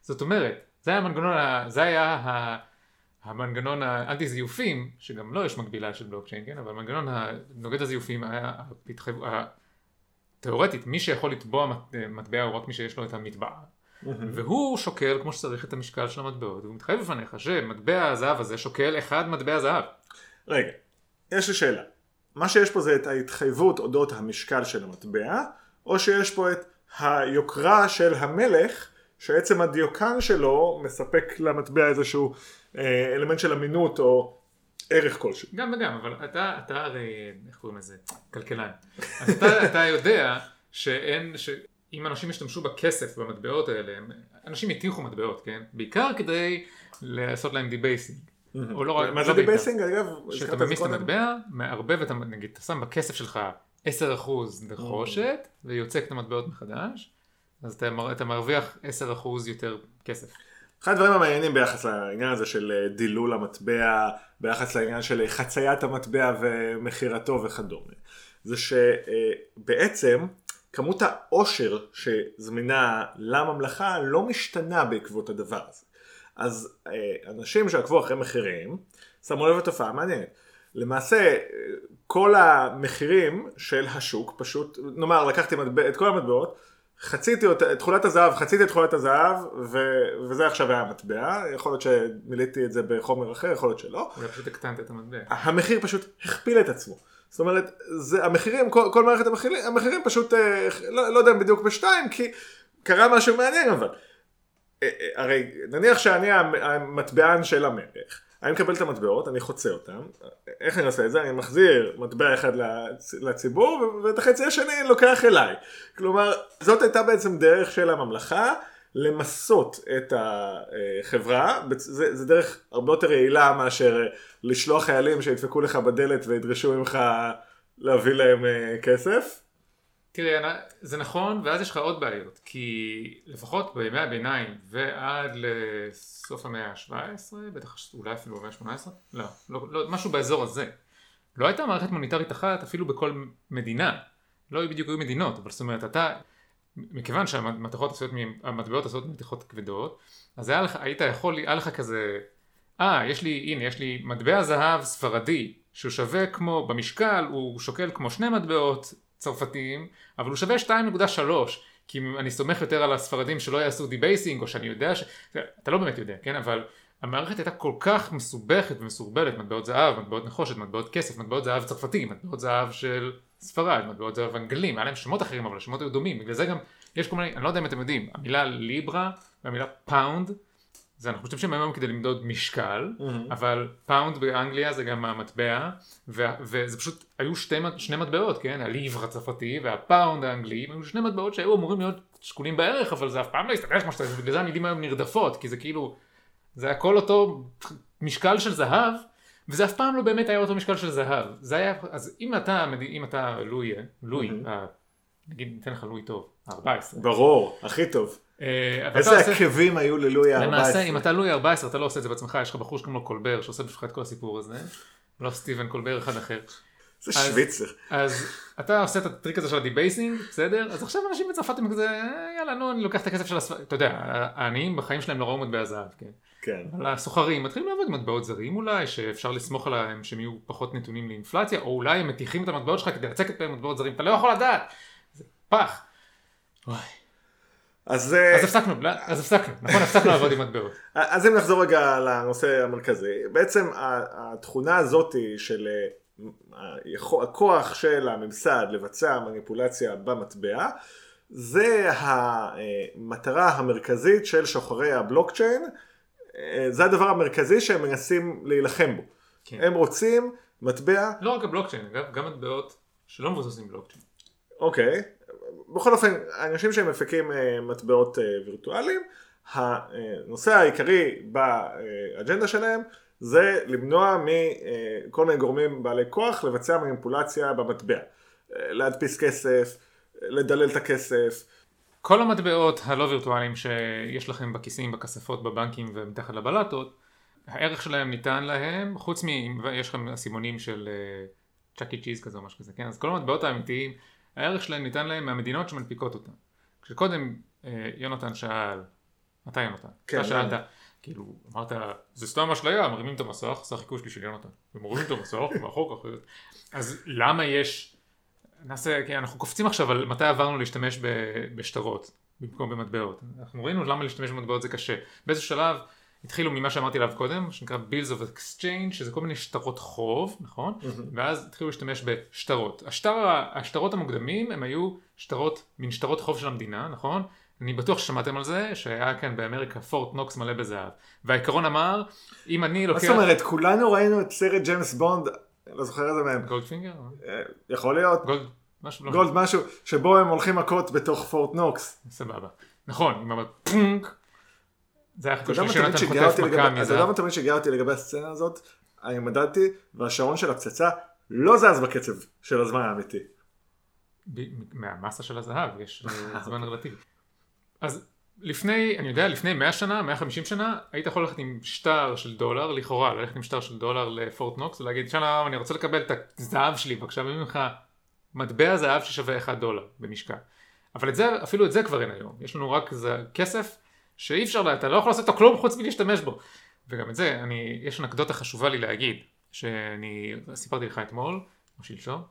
זאת אומרת, זה היה המנגנון, זה היה ה- המנגנון האנטי זיופים, שגם לו יש מקבילה של בלוקצ'יין, כן? אבל המנגנון הנוגד הזיופים היה ההתחייב- ה- תאורטית, מי שיכול לתבוע מט- מטבע הוא רק מי שיש לו את המטבעה. והוא שוקל כמו שצריך את המשקל של המטבעות, והוא מתחייב בפניך שמטבע הזהב הזה שוקל אחד מטבע זהב. רגע, יש לי שאלה. מה שיש פה זה את ההתחייבות אודות המשקל של המטבע, או שיש פה את היוקרה של המלך, שעצם הדיוקן שלו מספק למטבע איזשהו אה, אלמנט של אמינות או ערך כלשהו. גם וגם, אבל אתה, אתה הרי, איך קוראים לזה? כלכלן. אז אתה, אתה יודע שאין, שאם אנשים ישתמשו בכסף במטבעות האלה, אנשים התיכו מטבעות, כן? בעיקר כדי לעשות להם debasing. או לא רק, מה לא זה. debasing אגב? שאתה ממיס את? המטבע, מערבב את, נגיד, אתה שם בכסף שלך 10% נחושת, ויוצק את המטבעות מחדש, אז אתה, מר- אתה מרוויח 10% יותר כסף. אחד הדברים המעניינים ביחס לעניין הזה של אה, דילול המטבע, ביחס לעניין של אה, חציית המטבע ומכירתו וכדומה, זה שבעצם כמות העושר שזמינה לממלכה לא משתנה בעקבות הדבר הזה. אז אה, אנשים שעקבו אחרי מחירים, שמו לב לתופעה מעניינת. למעשה, אה, כל המחירים של השוק, פשוט, נאמר, לקחתי מטבע, את כל המטבעות, חציתי אותה, את תכולת הזהב, חציתי את תכולת הזהב, ו... וזה עכשיו היה המטבע, יכול להיות שמילאתי את זה בחומר אחר, יכול להיות שלא. אולי פשוט הקטנת את המטבע. המחיר פשוט הכפיל את עצמו. זאת אומרת, זה, המחירים, כל, כל מערכת המחירים, המחירים פשוט, אה, לא, לא יודע אם בדיוק בשתיים, כי קרה משהו מעניין אבל. אה, אה, הרי נניח שאני המ- המטבען של המלך, אני מקבל את המטבעות, אני חוצה אותם, איך אני עושה את זה? אני מחזיר מטבע אחד לצ- לציבור, ואת החצי השני אני לוקח אליי. כלומר, זאת הייתה בעצם דרך של הממלכה למסות את החברה, זה, זה דרך הרבה יותר יעילה מאשר לשלוח חיילים שידפקו לך בדלת וידרשו ממך להביא להם אה, כסף. תראה, נ- זה נכון, ואז יש לך עוד בעיות, כי לפחות בימי הביניים ועד לסוף המאה ה-17, בטח אולי אפילו במאה ה-18, לא, לא, לא, משהו באזור הזה. לא הייתה מערכת מוניטרית אחת אפילו בכל מדינה. לא בדיוק היו מדינות, אבל זאת אומרת, אתה, מכיוון שהמתכות עשויות, המטבעות עשויות ממתכות כבדות, אז היה לך, היית יכול, היה לך כזה, אה, יש לי, הנה, יש לי מטבע זהב ספרדי, שהוא שווה כמו, במשקל, הוא שוקל כמו שני מטבעות צרפתיים, אבל הוא שווה 2.3, כי אני סומך יותר על הספרדים שלא יעשו debasing, או שאני יודע ש... אתה לא באמת יודע, כן? אבל המערכת הייתה כל כך מסובכת ומסורבלת, מטבעות זהב, מטבעות נחושת, מטבעות כסף, מטבעות זהב צרפתי, מטבעות זהב של ספרד, מטבעות זהב אנגלים, היה להם שמות אחרים, אבל השמות היו דומים, בגלל זה גם יש כל מיני, אני לא יודע אם אתם יודעים, המילה ליברה והמילה פאונד, זה אנחנו משתמשים היום כדי למדוד משקל, אבל פאונד באנגליה זה גם המטבע, ו- וזה פשוט, היו שתי, שני מטבעות, כן? הליבר הצרפתי והפאונד האנגלי, היו שני מטבעות שהיו אמורים להיות שקולים בערך, אבל זה אף פעם לא הסתכל כמו שצריך, בגלל זה המילים היום נרדפות, כי זה כאילו, זה הכל אותו משקל של זהב, וזה אף פעם לא באמת היה אותו משקל של זהב. זה היה, אז אם אתה, אם אתה לואי, לואי, ה- נגיד ניתן לך לואי טוב, ה-14. ברור, הכי טוב. אה, איזה עקבים היו ללואי ה-14. למעשה, אם אתה לואי 14, אתה לא עושה את זה בעצמך, יש לך בחור שקוראים לו קולבר, שעושה בשבילך את כל הסיפור הזה, לא סטיבן קולבר, אחד אחר. זה שוויצר. אז אתה עושה את הטריק הזה של ה debasing, בסדר? אז עכשיו אנשים בצרפת הם כזה, "אה, יאללה, נו, אני לוקח את הכסף של הספר... אתה יודע, העניים בחיים שלהם לא ראו מטבע זהב, כן? כן. אבל הסוחרים מתחילים לעבוד עם מטבעות זרים אולי, שאפשר לסמוך עליהם שהם יהיו פחות נתונים לאינפלציה, או אולי הם מטיחים את המטבעות שלך כדי לצקת בהם מטבעות זרים, אתה לא יכול לדעת! זה פח. וואי. אז, אה, אז הפסקנו, לא, אז הפסקנו, נכון, הפסקנו לעבוד עם מטבעות. אז אם נחזור רגע לנושא המרכזי, בעצם התכונה הזאת של אה, הכוח של הממסד לבצע מניפולציה במטבע, זה המטרה המרכזית של שוחרי הבלוקצ'יין, אה, זה הדבר המרכזי שהם מנסים להילחם בו. כן. הם רוצים מטבע, לא רק הבלוקצ'יין, אגב, גם מטבעות שלא מבוססים בלוקצ'יין. אוקיי, בכל אופן, אנשים שהם מפיקים אה, מטבעות אה, וירטואליים, הנושא העיקרי באג'נדה שלהם זה למנוע מכל מיני גורמים בעלי כוח לבצע מניפולציה במטבע. אה, להדפיס כסף, לדלל את הכסף, כל המטבעות הלא וירטואליים שיש לכם בכיסים, בכספות, בבנקים ומתחת לבלטות, הערך שלהם ניתן להם, חוץ מ... יש לכם אסימונים של צ'אקי צ'יז כזה או משהו כזה, כן? אז כל המטבעות האמיתיים, הערך שלהם ניתן להם מהמדינות שמנפיקות אותם. כשקודם אה, יונתן שאל, מתי יונתן? כן, אתה שאלת, כן. כאילו, אמרת, זה סתם אשליה, מרימים את המסך, זה החיקוי שלי של יונתן, ומורידים את המסך, ואחר כך, אז למה יש, נעשה, כן, אנחנו קופצים עכשיו על מתי עברנו להשתמש בשטרות, במקום במטבעות. אנחנו ראינו למה להשתמש במטבעות זה קשה. באיזה שלב התחילו ממה שאמרתי עליו קודם, מה שנקרא Bills of Exchange, שזה כל מיני שטרות חוב, נכון? ואז התחילו להשתמש בשטרות. השטר, השטרות המוקדמים הם היו שטרות, מין שטרות חוב של המדינה, נכון? אני בטוח ששמעתם על זה, שהיה כאן באמריקה פורט נוקס מלא בזהב. והעיקרון אמר, אם אני מה לוקח... זאת אומרת, כולנו ראינו את סרט ג'יימס בונד, לא זוכר איזה מהם, גולדפינגר? אה, יכול להיות, גולד? משהו לא גולד משהו, שבו הם הולכים מכות בתוך פורט נוקס. סבבה. נכון, עם אמרת פונק. זה היה יודע של חוטף מכה לגבי- אתה יודע. מה תמיד אותי לגבי הסצנה הזאת? אני מדדתי, והשעון של הפצצה לא זז בקצב של הזמן האמיתי. מהמסה של הזהב יש אה, זמן רלטיבי. אז לפני, אני יודע, לפני 100 שנה, 150 שנה, היית יכול ללכת עם שטר של דולר, לכאורה, ללכת עם שטר של דולר לפורט נוקס ולהגיד, שלום, אני רוצה לקבל את הזהב שלי, בבקשה, ממך מטבע זהב ששווה 1 דולר במשקל. אבל את זה, אפילו את זה כבר אין היום. יש לנו רק זה כסף שאי אפשר, אתה לא יכול לעשות איתו כלום חוץ מלהשתמש בו. וגם את זה, אני, יש אנקדוטה חשובה לי להגיד, שאני סיפרתי לך אתמול, או שלשום,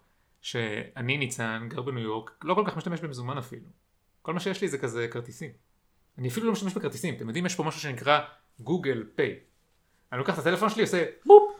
שאני ניצן, גר בניו יורק, לא כל כך משתמש במזומן אפילו. כל מה שיש לי זה כזה כרטיסים. אני אפילו לא משתמש בכרטיסים, אתם יודעים, יש פה משהו שנקרא גוגל פיי. אני לוקח את הטלפון שלי, עושה בופ.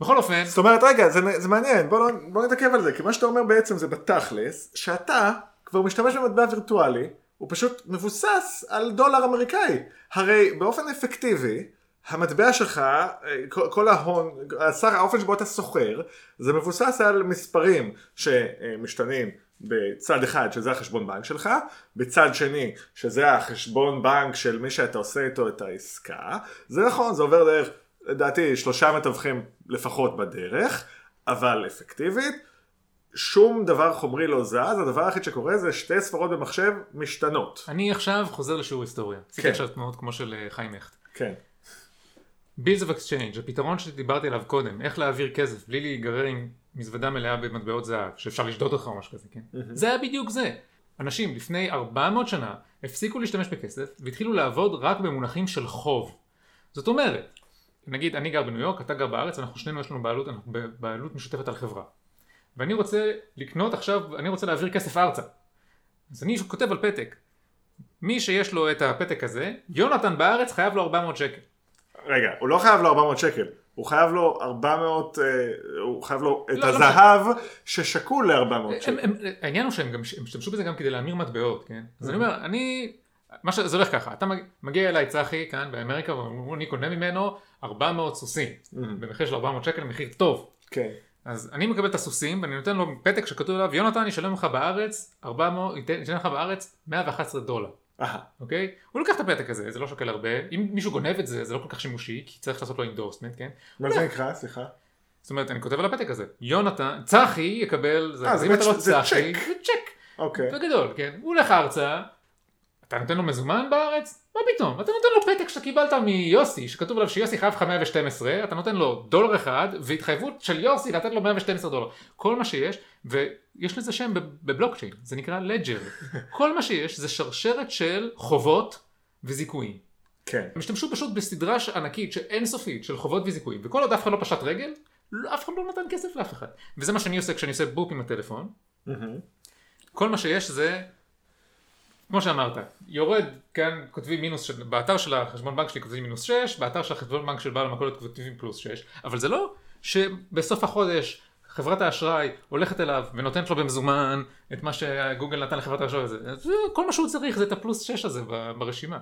בכל אופן, זאת אומרת, רגע, זה, זה מעניין, בוא, לא, בוא נתעכב על זה, כי מה שאתה אומר בעצם זה בתכלס, שאתה כבר משתמש במטבע וירטואלי, הוא פשוט מבוסס על דולר אמריקאי. הרי באופן אפקטיבי, המטבע שלך, אה, כל, כל ההון, השר, האופן שבו אתה סוחר, זה מבוסס על מספרים שמשתנים בצד אחד, שזה החשבון בנק שלך, בצד שני, שזה החשבון בנק של מי שאתה עושה איתו את העסקה. זה נכון, זה עובר דרך, לדעתי, שלושה מתווכים לפחות בדרך, אבל אפקטיבית, שום דבר חומרי לא זז, הדבר היחיד שקורה זה שתי ספרות במחשב משתנות. אני עכשיו חוזר לשיעור היסטוריה. עשיתי כן. עכשיו תנועות כמו של אה, חיים הכט. כן. Bills of Exchange, הפתרון שדיברתי עליו קודם, איך להעביר כסף בלי להיגרר עם מזוודה מלאה במטבעות זהב, שאפשר לשדוד אותך או משהו כזה, כן? זה היה בדיוק זה. אנשים לפני 400 שנה הפסיקו להשתמש בכסף והתחילו לעבוד רק במונחים של חוב. זאת אומרת, נגיד אני גר בניו יורק, אתה גר בארץ, אנחנו שנינו יש לנו בעלות, אנחנו בבעלות משותפת על חברה. ואני רוצה לקנות עכשיו, אני רוצה להעביר כסף ארצה. אז אני כותב על פתק. מי שיש לו את הפתק הזה, יונתן בארץ חייב לו 400 שקל. רגע, הוא לא חייב לו 400 שקל, הוא חייב לו 400, אה, הוא חייב לו את לא, לא הזהב ששקול ל-400 הם, שקל. הם, העניין הוא שהם גם הם השתמשו בזה גם כדי להמיר מטבעות, כן? אז אני אומר, אני, מה שזה הולך ככה, אתה מג- מגיע אליי צחי כאן באמריקה, ואני קונה ממנו 400 סוסים, במחיר של 400 שקל, מחיר טוב. כן. אז אני מקבל את הסוסים, ואני נותן לו פתק שכתוב עליו, יונתן ישלם לך בארץ 400, ייתן ישלם לך בארץ 111 דולר. אוקיי? הוא לוקח את הפתק הזה, זה לא שוקל הרבה, אם מישהו גונב את זה, זה לא כל כך שימושי, כי צריך לעשות לו endorsement, כן? מה זה נקרא? סליחה. זאת אומרת, אני כותב על הפתק הזה, יונתן, צחי יקבל, זה, אה, אז זה אם אתה לא צחי, צ'ק. זה צ'ק. אוקיי. בגדול, כן? הוא הולך ארצה, אתה נותן לו מזומן בארץ? מה פתאום? אתה נותן לו פתק שאתה קיבלת מיוסי, שכתוב עליו שיוסי חייב לך 112, אתה נותן לו דולר אחד, והתחייבות של יוסי לתת לו 112 דולר. כל מה שיש, ויש לזה שם בב- בבלוקצ'יין, זה נקרא ledger. *laughs* כל מה שיש זה שרשרת של חובות וזיכויים. כן. הם השתמשו פשוט בסדרה ענקית שאינסופית של חובות וזיכויים, וכל עוד אף אחד לא פשט רגל, אף אחד לא נתן כסף לאף אחד. וזה מה שאני עושה כשאני עושה בופ עם הטלפון. כל מה שיש זה כמו שאמרת, יורד כאן כותבים מינוס, ש- באתר של החשבון בנק שלי כותבים מינוס 6, באתר של החשבון בנק של בעל המכולת כותבים פלוס 6, אבל זה לא שבסוף החודש חברת האשראי הולכת אליו ונותנת לו במזומן את מה שגוגל נתן לחברת האשראי הזה, זה, כל מה שהוא צריך זה את הפלוס 6 הזה ברשימה.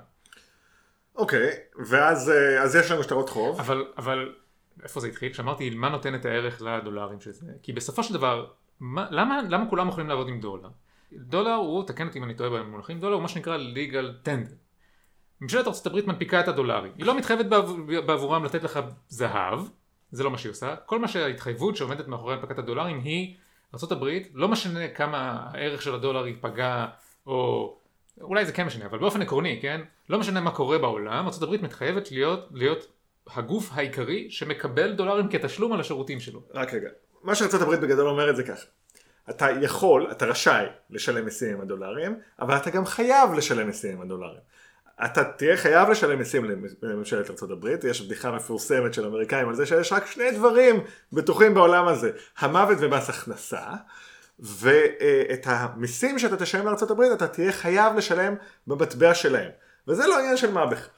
אוקיי, ואז אה, אז יש לנו שטרות חוב. אבל, אבל איפה זה התחיל? כשאמרתי מה נותן את הערך לדולרים של זה, כי בסופו של דבר, מה, למה, למה כולם יכולים לעבוד עם דולר? דולר הוא, תקן אותי אם אני טועה במונחים, דולר הוא מה שנקרא legal tender. ממשלת ארה"ב מנפיקה את הדולרים, היא לא מתחייבת בעבור, בעבורם לתת לך זהב, זה לא מה שהיא עושה, כל מה שההתחייבות שעומדת מאחורי הנפקת הדולרים היא ארה"ב, לא משנה כמה הערך של הדולר ייפגע, או אולי זה כן משנה, אבל באופן עקרוני, כן? לא משנה מה קורה בעולם, ארה"ב מתחייבת להיות, להיות הגוף העיקרי שמקבל דולרים כתשלום על השירותים שלו. רק רגע, מה הברית בגדול אומרת זה ככה. אתה יכול, אתה רשאי לשלם מיסים עם הדולרים, אבל אתה גם חייב לשלם מיסים עם הדולרים. אתה תהיה חייב לשלם מיסים לממשלת הברית, יש בדיחה מפורסמת של אמריקאים על זה שיש רק שני דברים בטוחים בעולם הזה, המוות ומס הכנסה, ואת המיסים שאתה תשלם הברית אתה תהיה חייב לשלם במטבע שלהם, וזה לא עניין של מה בכך.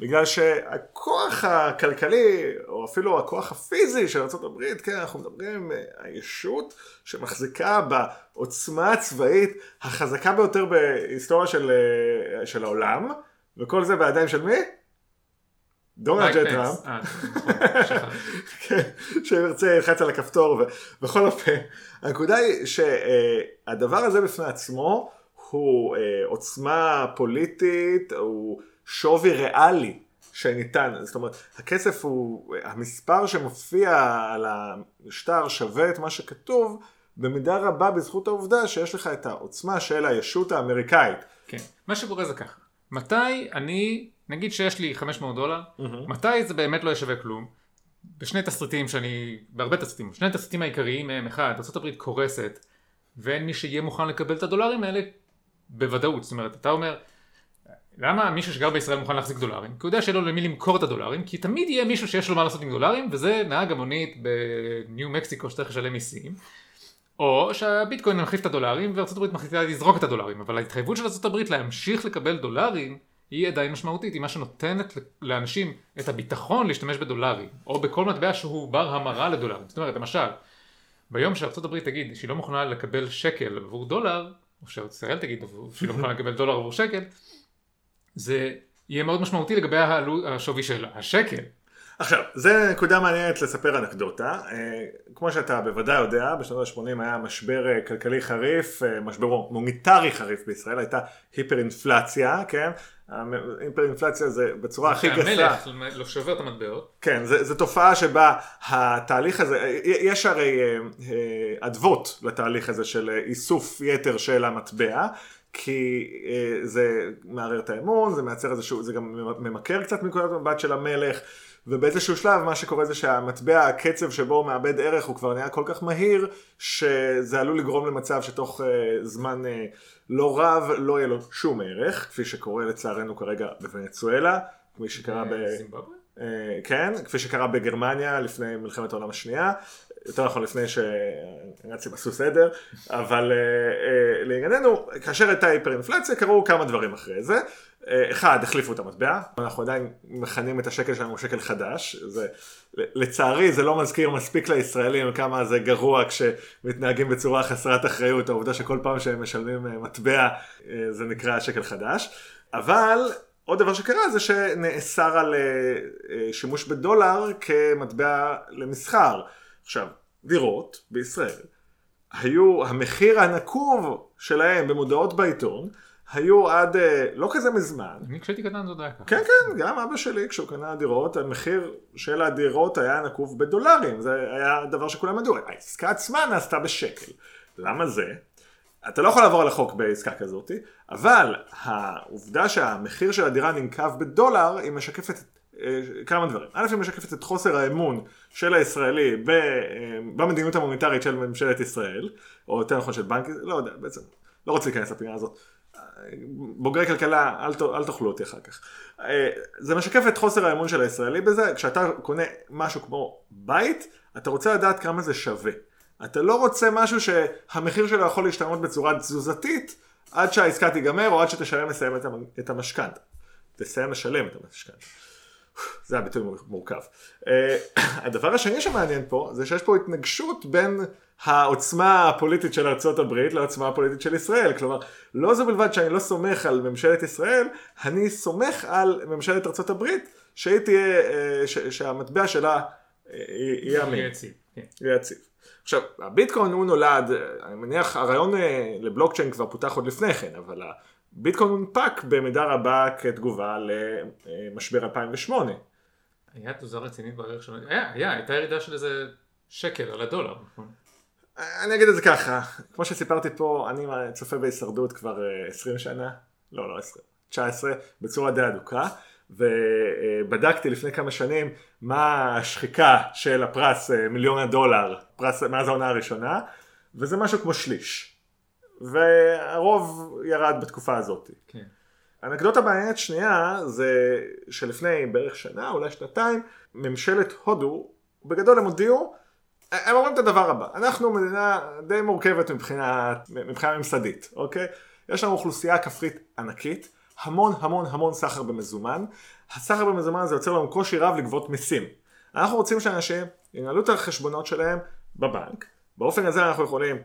בגלל שהכוח הכלכלי, או אפילו הכוח הפיזי של ארה"ב, כן, אנחנו מדברים אה, הישות שמחזיקה בעוצמה הצבאית החזקה ביותר בהיסטוריה של, אה, של העולם, וכל זה בידיים של מי? דונלד ג'יי טראמפ. אה, נכון, שכחתי. *laughs* כן, שאם ירצה ילחץ על הכפתור, ובכל אופן, הנקודה היא שהדבר הזה בפני עצמו הוא עוצמה פוליטית, הוא שווי ריאלי שניתן, זאת אומרת, הכסף הוא, המספר שמופיע על המשטר שווה את מה שכתוב, במידה רבה בזכות העובדה שיש לך את העוצמה של הישות האמריקאית. כן. מה שקורה זה ככה, מתי אני, נגיד שיש לי 500 דולר, מתי זה באמת לא ישווה כלום? בשני תסריטים שאני, בהרבה תסריטים, שני התסריטים העיקריים הם אחד, ארה"ב קורסת ואין מי שיהיה מוכן לקבל את הדולרים האלה בוודאות, זאת אומרת, אתה אומר, למה מישהו שגר בישראל מוכן להחזיק דולרים? כי הוא יודע שאין לו למי למכור את הדולרים, כי תמיד יהיה מישהו שיש לו מה לעשות עם דולרים, וזה נהג המונית בניו מקסיקו שצריך לשלם מיסים. או שהביטקוין מחליף את הדולרים הברית מחליטה לזרוק את הדולרים, אבל ההתחייבות של הברית להמשיך לקבל דולרים היא עדיין משמעותית, היא מה שנותנת לאנשים את הביטחון להשתמש בדולרים, או בכל מטבע שהוא בר המרה לדולרים. זאת אומרת, למשל, ביום הברית תגיד שהיא לא מוכנה לקבל שקל עבור דולר, או שישראל תגיד שהיא לא מוכנה לקבל דולר עבור שקל, זה יהיה מאוד משמעותי לגבי השווי של השקל. עכשיו, זה נקודה מעניינת לספר אנקדוטה. אה, כמו שאתה בוודאי יודע, בשנות ה-80 היה משבר אה, כלכלי חריף, אה, משבר מוניטרי חריף בישראל, הייתה היפר-אינפלציה, כן? היפר-אינפלציה זה בצורה הכי גסה. המלך לא שובר את המטבעות. כן, זו תופעה שבה התהליך הזה, יש הרי אדוות לתהליך הזה של איסוף יתר של המטבע, כי אה, זה מערער את האמון, זה מייצר איזשהו, זה גם ממכר קצת מנקודת מבט של המלך, ובאיזשהו שלב מה שקורה זה שהמטבע, הקצב שבו הוא מאבד ערך הוא כבר נהיה כל כך מהיר, שזה עלול לגרום למצב שתוך אה, זמן אה, לא רב לא יהיה לו שום ערך, כפי שקורה לצערנו כרגע בוונצואלה, כפי שקרה ב... זימבבואה? אה, כן, כפי שקרה בגרמניה לפני מלחמת העולם השנייה, יותר נכון לפני שהנאצים עשו סדר, אבל אה, אה, לענייננו, כאשר הייתה היפר-אינפלציה קרו כמה דברים אחרי זה. אה, אחד, החליפו את המטבע, אנחנו עדיין מכנים את השקל שלנו שקל חדש, זה, לצערי זה לא מזכיר מספיק לישראלים כמה זה גרוע כשמתנהגים בצורה חסרת אחריות, העובדה שכל פעם שהם משלמים מטבע זה נקרא שקל חדש, אבל עוד דבר שקרה זה שנאסר על שימוש בדולר כמטבע למסחר. עכשיו, דירות בישראל היו, המחיר הנקוב שלהם במודעות בעיתון, היו עד אה, לא כזה מזמן. אני כשהייתי קטן זה עוד היה ככה. כן, כן, גם אבא שלי כשהוא קנה דירות, המחיר של הדירות היה נקוב בדולרים, זה היה דבר שכולם ידעו. העסקה עצמה נעשתה בשקל. למה זה? אתה לא יכול לעבור על החוק בעסקה כזאת, אבל העובדה שהמחיר של הדירה ננקב בדולר, היא משקפת אה, כמה דברים. א', היא משקפת את חוסר האמון של הישראלי ב- אה, במדיניות המוניטרית של ממשלת ישראל, או יותר נכון של בנק, לא יודע, בעצם, לא רוצה להיכנס לפינה הזאת. בוגרי כלכלה, אל, ת, אל תאכלו אותי אחר כך. אה, זה משקף את חוסר האמון של הישראלי בזה, כשאתה קונה משהו כמו בית, אתה רוצה לדעת כמה זה שווה. אתה לא רוצה משהו שהמחיר שלו יכול להשתנות בצורה תזוזתית, עד שהעסקה תיגמר או עד שתשלם לסיים את המשכנתה. תסיים לשלם את המשכנתה. זה היה ביטוי מורכב. אה, הדבר השני שמעניין פה זה שיש פה התנגשות בין העוצמה הפוליטית של ארצות הברית לעוצמה הפוליטית של ישראל. כלומר, לא זו בלבד שאני לא סומך על ממשלת ישראל, אני סומך על ממשלת ארצות הברית שהיא תהיה, אה, ש- שהמטבע שלה אה, יהיה אמין. יהיה יציב, כן. יהיה יציב. עכשיו, הביטקוין הוא נולד, אני מניח, הרעיון לבלוקצ'יין כבר פותח עוד לפני כן, אבל הביטקוין הונפק במידה רבה כתגובה למשבר 2008. היה תזוזה רצינית בערך שלו, היה, היה, הייתה ירידה של איזה שקל על הדולר, נכון? אני אגיד את זה ככה, כמו שסיפרתי פה, אני צופה בהישרדות כבר אה, 20 שנה, לא, לא 20, 19, בצורה די אדוקה, ובדקתי לפני כמה שנים מה השחיקה של הפרס אה, מיליון הדולר, פרס מאז העונה הראשונה, וזה משהו כמו שליש. והרוב ירד בתקופה הזאת. כן. אנקדוטה מעניינת שנייה זה שלפני בערך שנה אולי שנתיים ממשלת הודו בגדול הם הודיעו הם אומרים את הדבר הבא אנחנו מדינה די מורכבת מבחינה, מבחינה ממסדית אוקיי יש לנו אוכלוסייה כפרית ענקית המון המון המון סחר במזומן הסחר במזומן הזה יוצר לנו קושי רב לגבות מיסים אנחנו רוצים שאנשים ינהלו את החשבונות שלהם בבנק באופן הזה אנחנו יכולים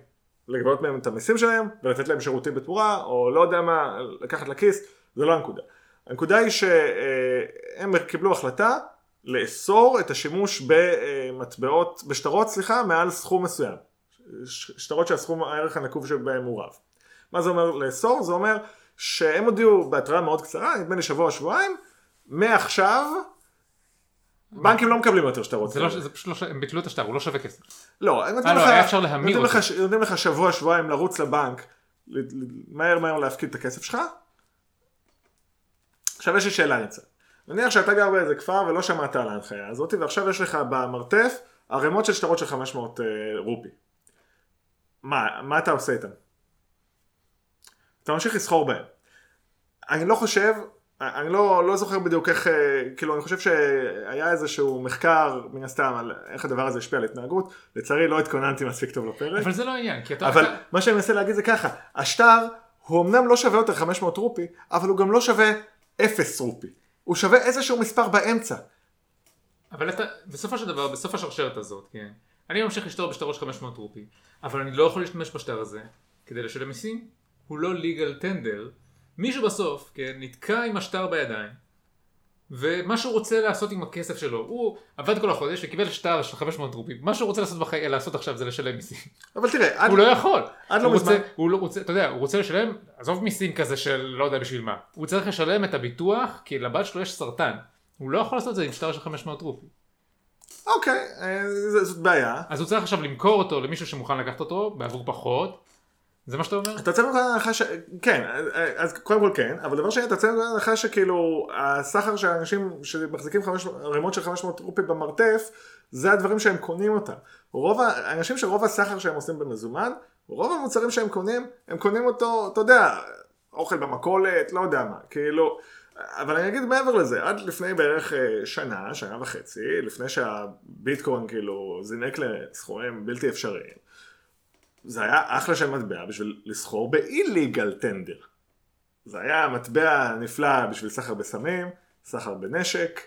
לגבות מהם את המיסים שלהם ולתת להם שירותים בתמורה או לא יודע מה לקחת לכיס זה לא הנקודה. הנקודה היא שהם קיבלו החלטה לאסור את השימוש במטבעות, בשטרות סליחה מעל סכום מסוים. שטרות שהסכום הערך הנקוב שבהם מעורב. מה זה אומר לאסור? זה אומר שהם הודיעו בהתראה מאוד קצרה, נדמה לי שבוע או שבועיים, מעכשיו בנקים לא מקבלים יותר שטרות. זה לא. זה פשוט לא, הם ביטלו את השטר, הוא לא שווה כסף. לא, הם נותנים לא, לך, היה אפשר להמיר אותו. נותנים לך שבוע שבועיים לרוץ לבנק, מהר מהר להפקיד את הכסף שלך. עכשיו יש לי שאלה ניצן. נניח שאתה גר באיזה כפר ולא שמעת על ההנחיה הזאת, ועכשיו יש לך במרתף ערימות של שטרות של 500 אה, רופי. מה, מה אתה עושה איתם? אתה ממשיך לסחור בהם. אני לא חושב, אני לא, לא זוכר בדיוק איך, אה, כאילו אני חושב שהיה איזשהו מחקר מן הסתם על איך הדבר הזה השפיע על התנהגות, לצערי לא התכוננתי מספיק טוב לפרק, אבל זה לא העניין, כי אתה... אבל אתה- מה שאני מנסה להגיד זה ככה, השטר הוא אמנם לא שווה יותר 500 רופי, אבל הוא גם לא שווה 0 רופי, הוא שווה איזשהו מספר באמצע. אבל אתה, בסופו של דבר, בסוף השרשרת הזאת, כן, אני ממשיך לשתור בשטרות של 500 רופי, אבל אני לא יכול להשתמש בשטר הזה כדי לשלם מיסים, הוא לא legal tender, מישהו בסוף, כן, נתקע עם השטר בידיים, ומה שהוא רוצה לעשות עם הכסף שלו, הוא עבד כל החודש וקיבל שטר של 500 רופי, מה שהוא רוצה לעשות, בחיים, לעשות עכשיו זה לשלם מיסים. אבל תראה, עד, הוא לא יכול. עד לא הוא מזמן- הוא לא רוצה, אתה יודע, הוא רוצה לשלם, עזוב מיסים כזה של לא יודע בשביל מה. הוא צריך לשלם את הביטוח, כי לבת שלו יש סרטן. הוא לא יכול לעשות את זה עם שטר של 500 רופי. אוקיי, אה, זאת בעיה. אז הוא צריך עכשיו למכור אותו למישהו שמוכן לקחת אותו בעבור פחות. זה מה שאתה אומר? אתה יוצא מנקודת הנחה ש... כן, אז קודם כל כן, אבל דבר שני, אתה יוצא מנקודת הנחה שכאילו הסחר של האנשים שמחזיקים ערימות של 500 רופי במרתף, זה הדברים שהם קונים אותם. רוב האנשים שרוב הסחר שהם עושים במזומן, רוב המוצרים שהם קונים, הם קונים אותו, אתה יודע, אוכל במכולת, לא יודע מה, כאילו... אבל אני אגיד מעבר לזה, עד לפני בערך אה, שנה, שנה וחצי, לפני שהביטקוין כאילו זינק לסכומים בלתי אפשריים, זה היה אחלה של מטבע בשביל לסחור באיליגל טנדר. זה היה מטבע נפלא בשביל סחר בסמים, סחר בנשק,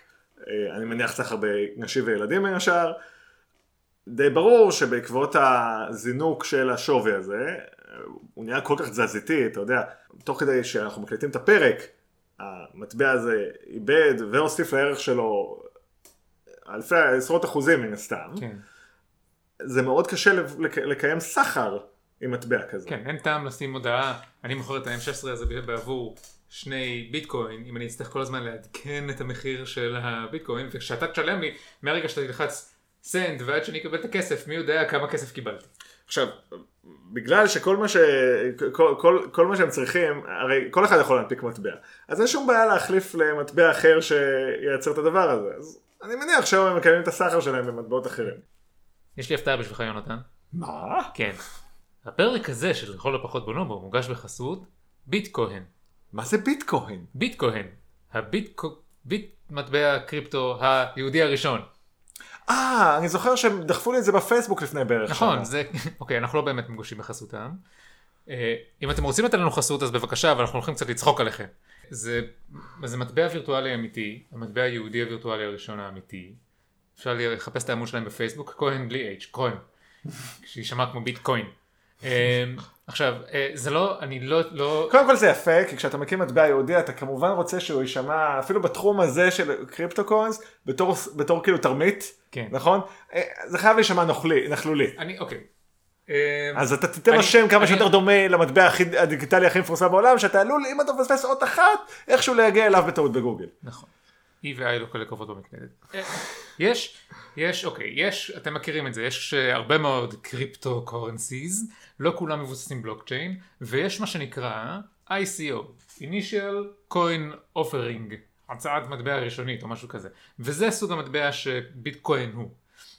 אה, אני מניח סחר בנשים וילדים בין השאר. די ברור שבעקבות הזינוק של השווי הזה, הוא נהיה כל כך תזזיתי, אתה יודע, תוך כדי שאנחנו מקליטים את הפרק, המטבע הזה איבד והוסיף לערך שלו אלפי, עשרות אחוזים מן הסתם. כן. זה מאוד קשה לק- לקיים סחר עם מטבע כזה. כן, אין טעם לשים הודעה, אני מוכר את ה-M16 הזה בעבור שני ביטקוין, אם אני אצטרך כל הזמן לעדכן את המחיר של הביטקוין, וכשאתה תשלם לי, מהרגע שאתה תלחץ סנד ועד שאני אקבל את הכסף, מי יודע כמה כסף קיבלתי. עכשיו, בגלל שכל מה, ש... כל, כל, כל מה שהם צריכים, הרי כל אחד יכול להנפיק מטבע, אז אין שום בעיה להחליף למטבע אחר שייצר את הדבר הזה. אז אני מניח שהיום הם מקיימים את הסחר שלהם במטבעות אחרים. יש לי הפתעה בשבילך יונתן. מה? כן. הפרק הזה של לכל הפחות בונובו מוגש בחסות ביט כהן. מה זה ביטקוין? ביט כהן. הביט ביט מטבע קריפטו היהודי הראשון. אה, אני זוכר שהם דחפו לי את זה בפייסבוק לפני בערך נכון, שנה. זה, *laughs* אוקיי, אנחנו לא באמת מגושים בחסותם. אה, אם אתם רוצים לתת לנו חסות אז בבקשה, אבל אנחנו הולכים קצת לצחוק עליכם. זה, זה מטבע וירטואלי אמיתי, המטבע היהודי הווירטואלי הראשון האמיתי. אפשר לחפש את העמוד שלהם בפייסבוק, כהן בלי H, כהן. שיישמע כמו ביטקוין. אה, עכשיו, אה, זה לא, אני לא, לא... קודם כל זה יפה, כי כשאתה מקים מטבע יהודי אתה כמובן רוצה שהוא יישמע אפילו בתחום הזה של קריפטו קוינס בתור, בתור כאילו תרמית, כן. נכון? אה, זה חייב להישמע נוכלי, נכלולי. אני, אוקיי. אה, אז אתה תיתן לו שם כמה שיותר דומה למטבע הדיגיטלי הכי מפורסם בעולם, שאתה עלול, אם אתה מפספס אות אחת, איכשהו להגיע אליו בטעות בגוגל. נכון. E ו-I לא כאלה קרובות במקלדת. אה, יש, יש, אוקיי, יש, אתם מכירים את זה, יש אה, הרבה מאוד קריפטו קורנסיז, לא כולם מבוססים בלוקצ'יין, ויש מה שנקרא ICO, Initial Coin Offering, הצעת מטבע ראשונית או משהו כזה, וזה סוג המטבע שביטקוין הוא.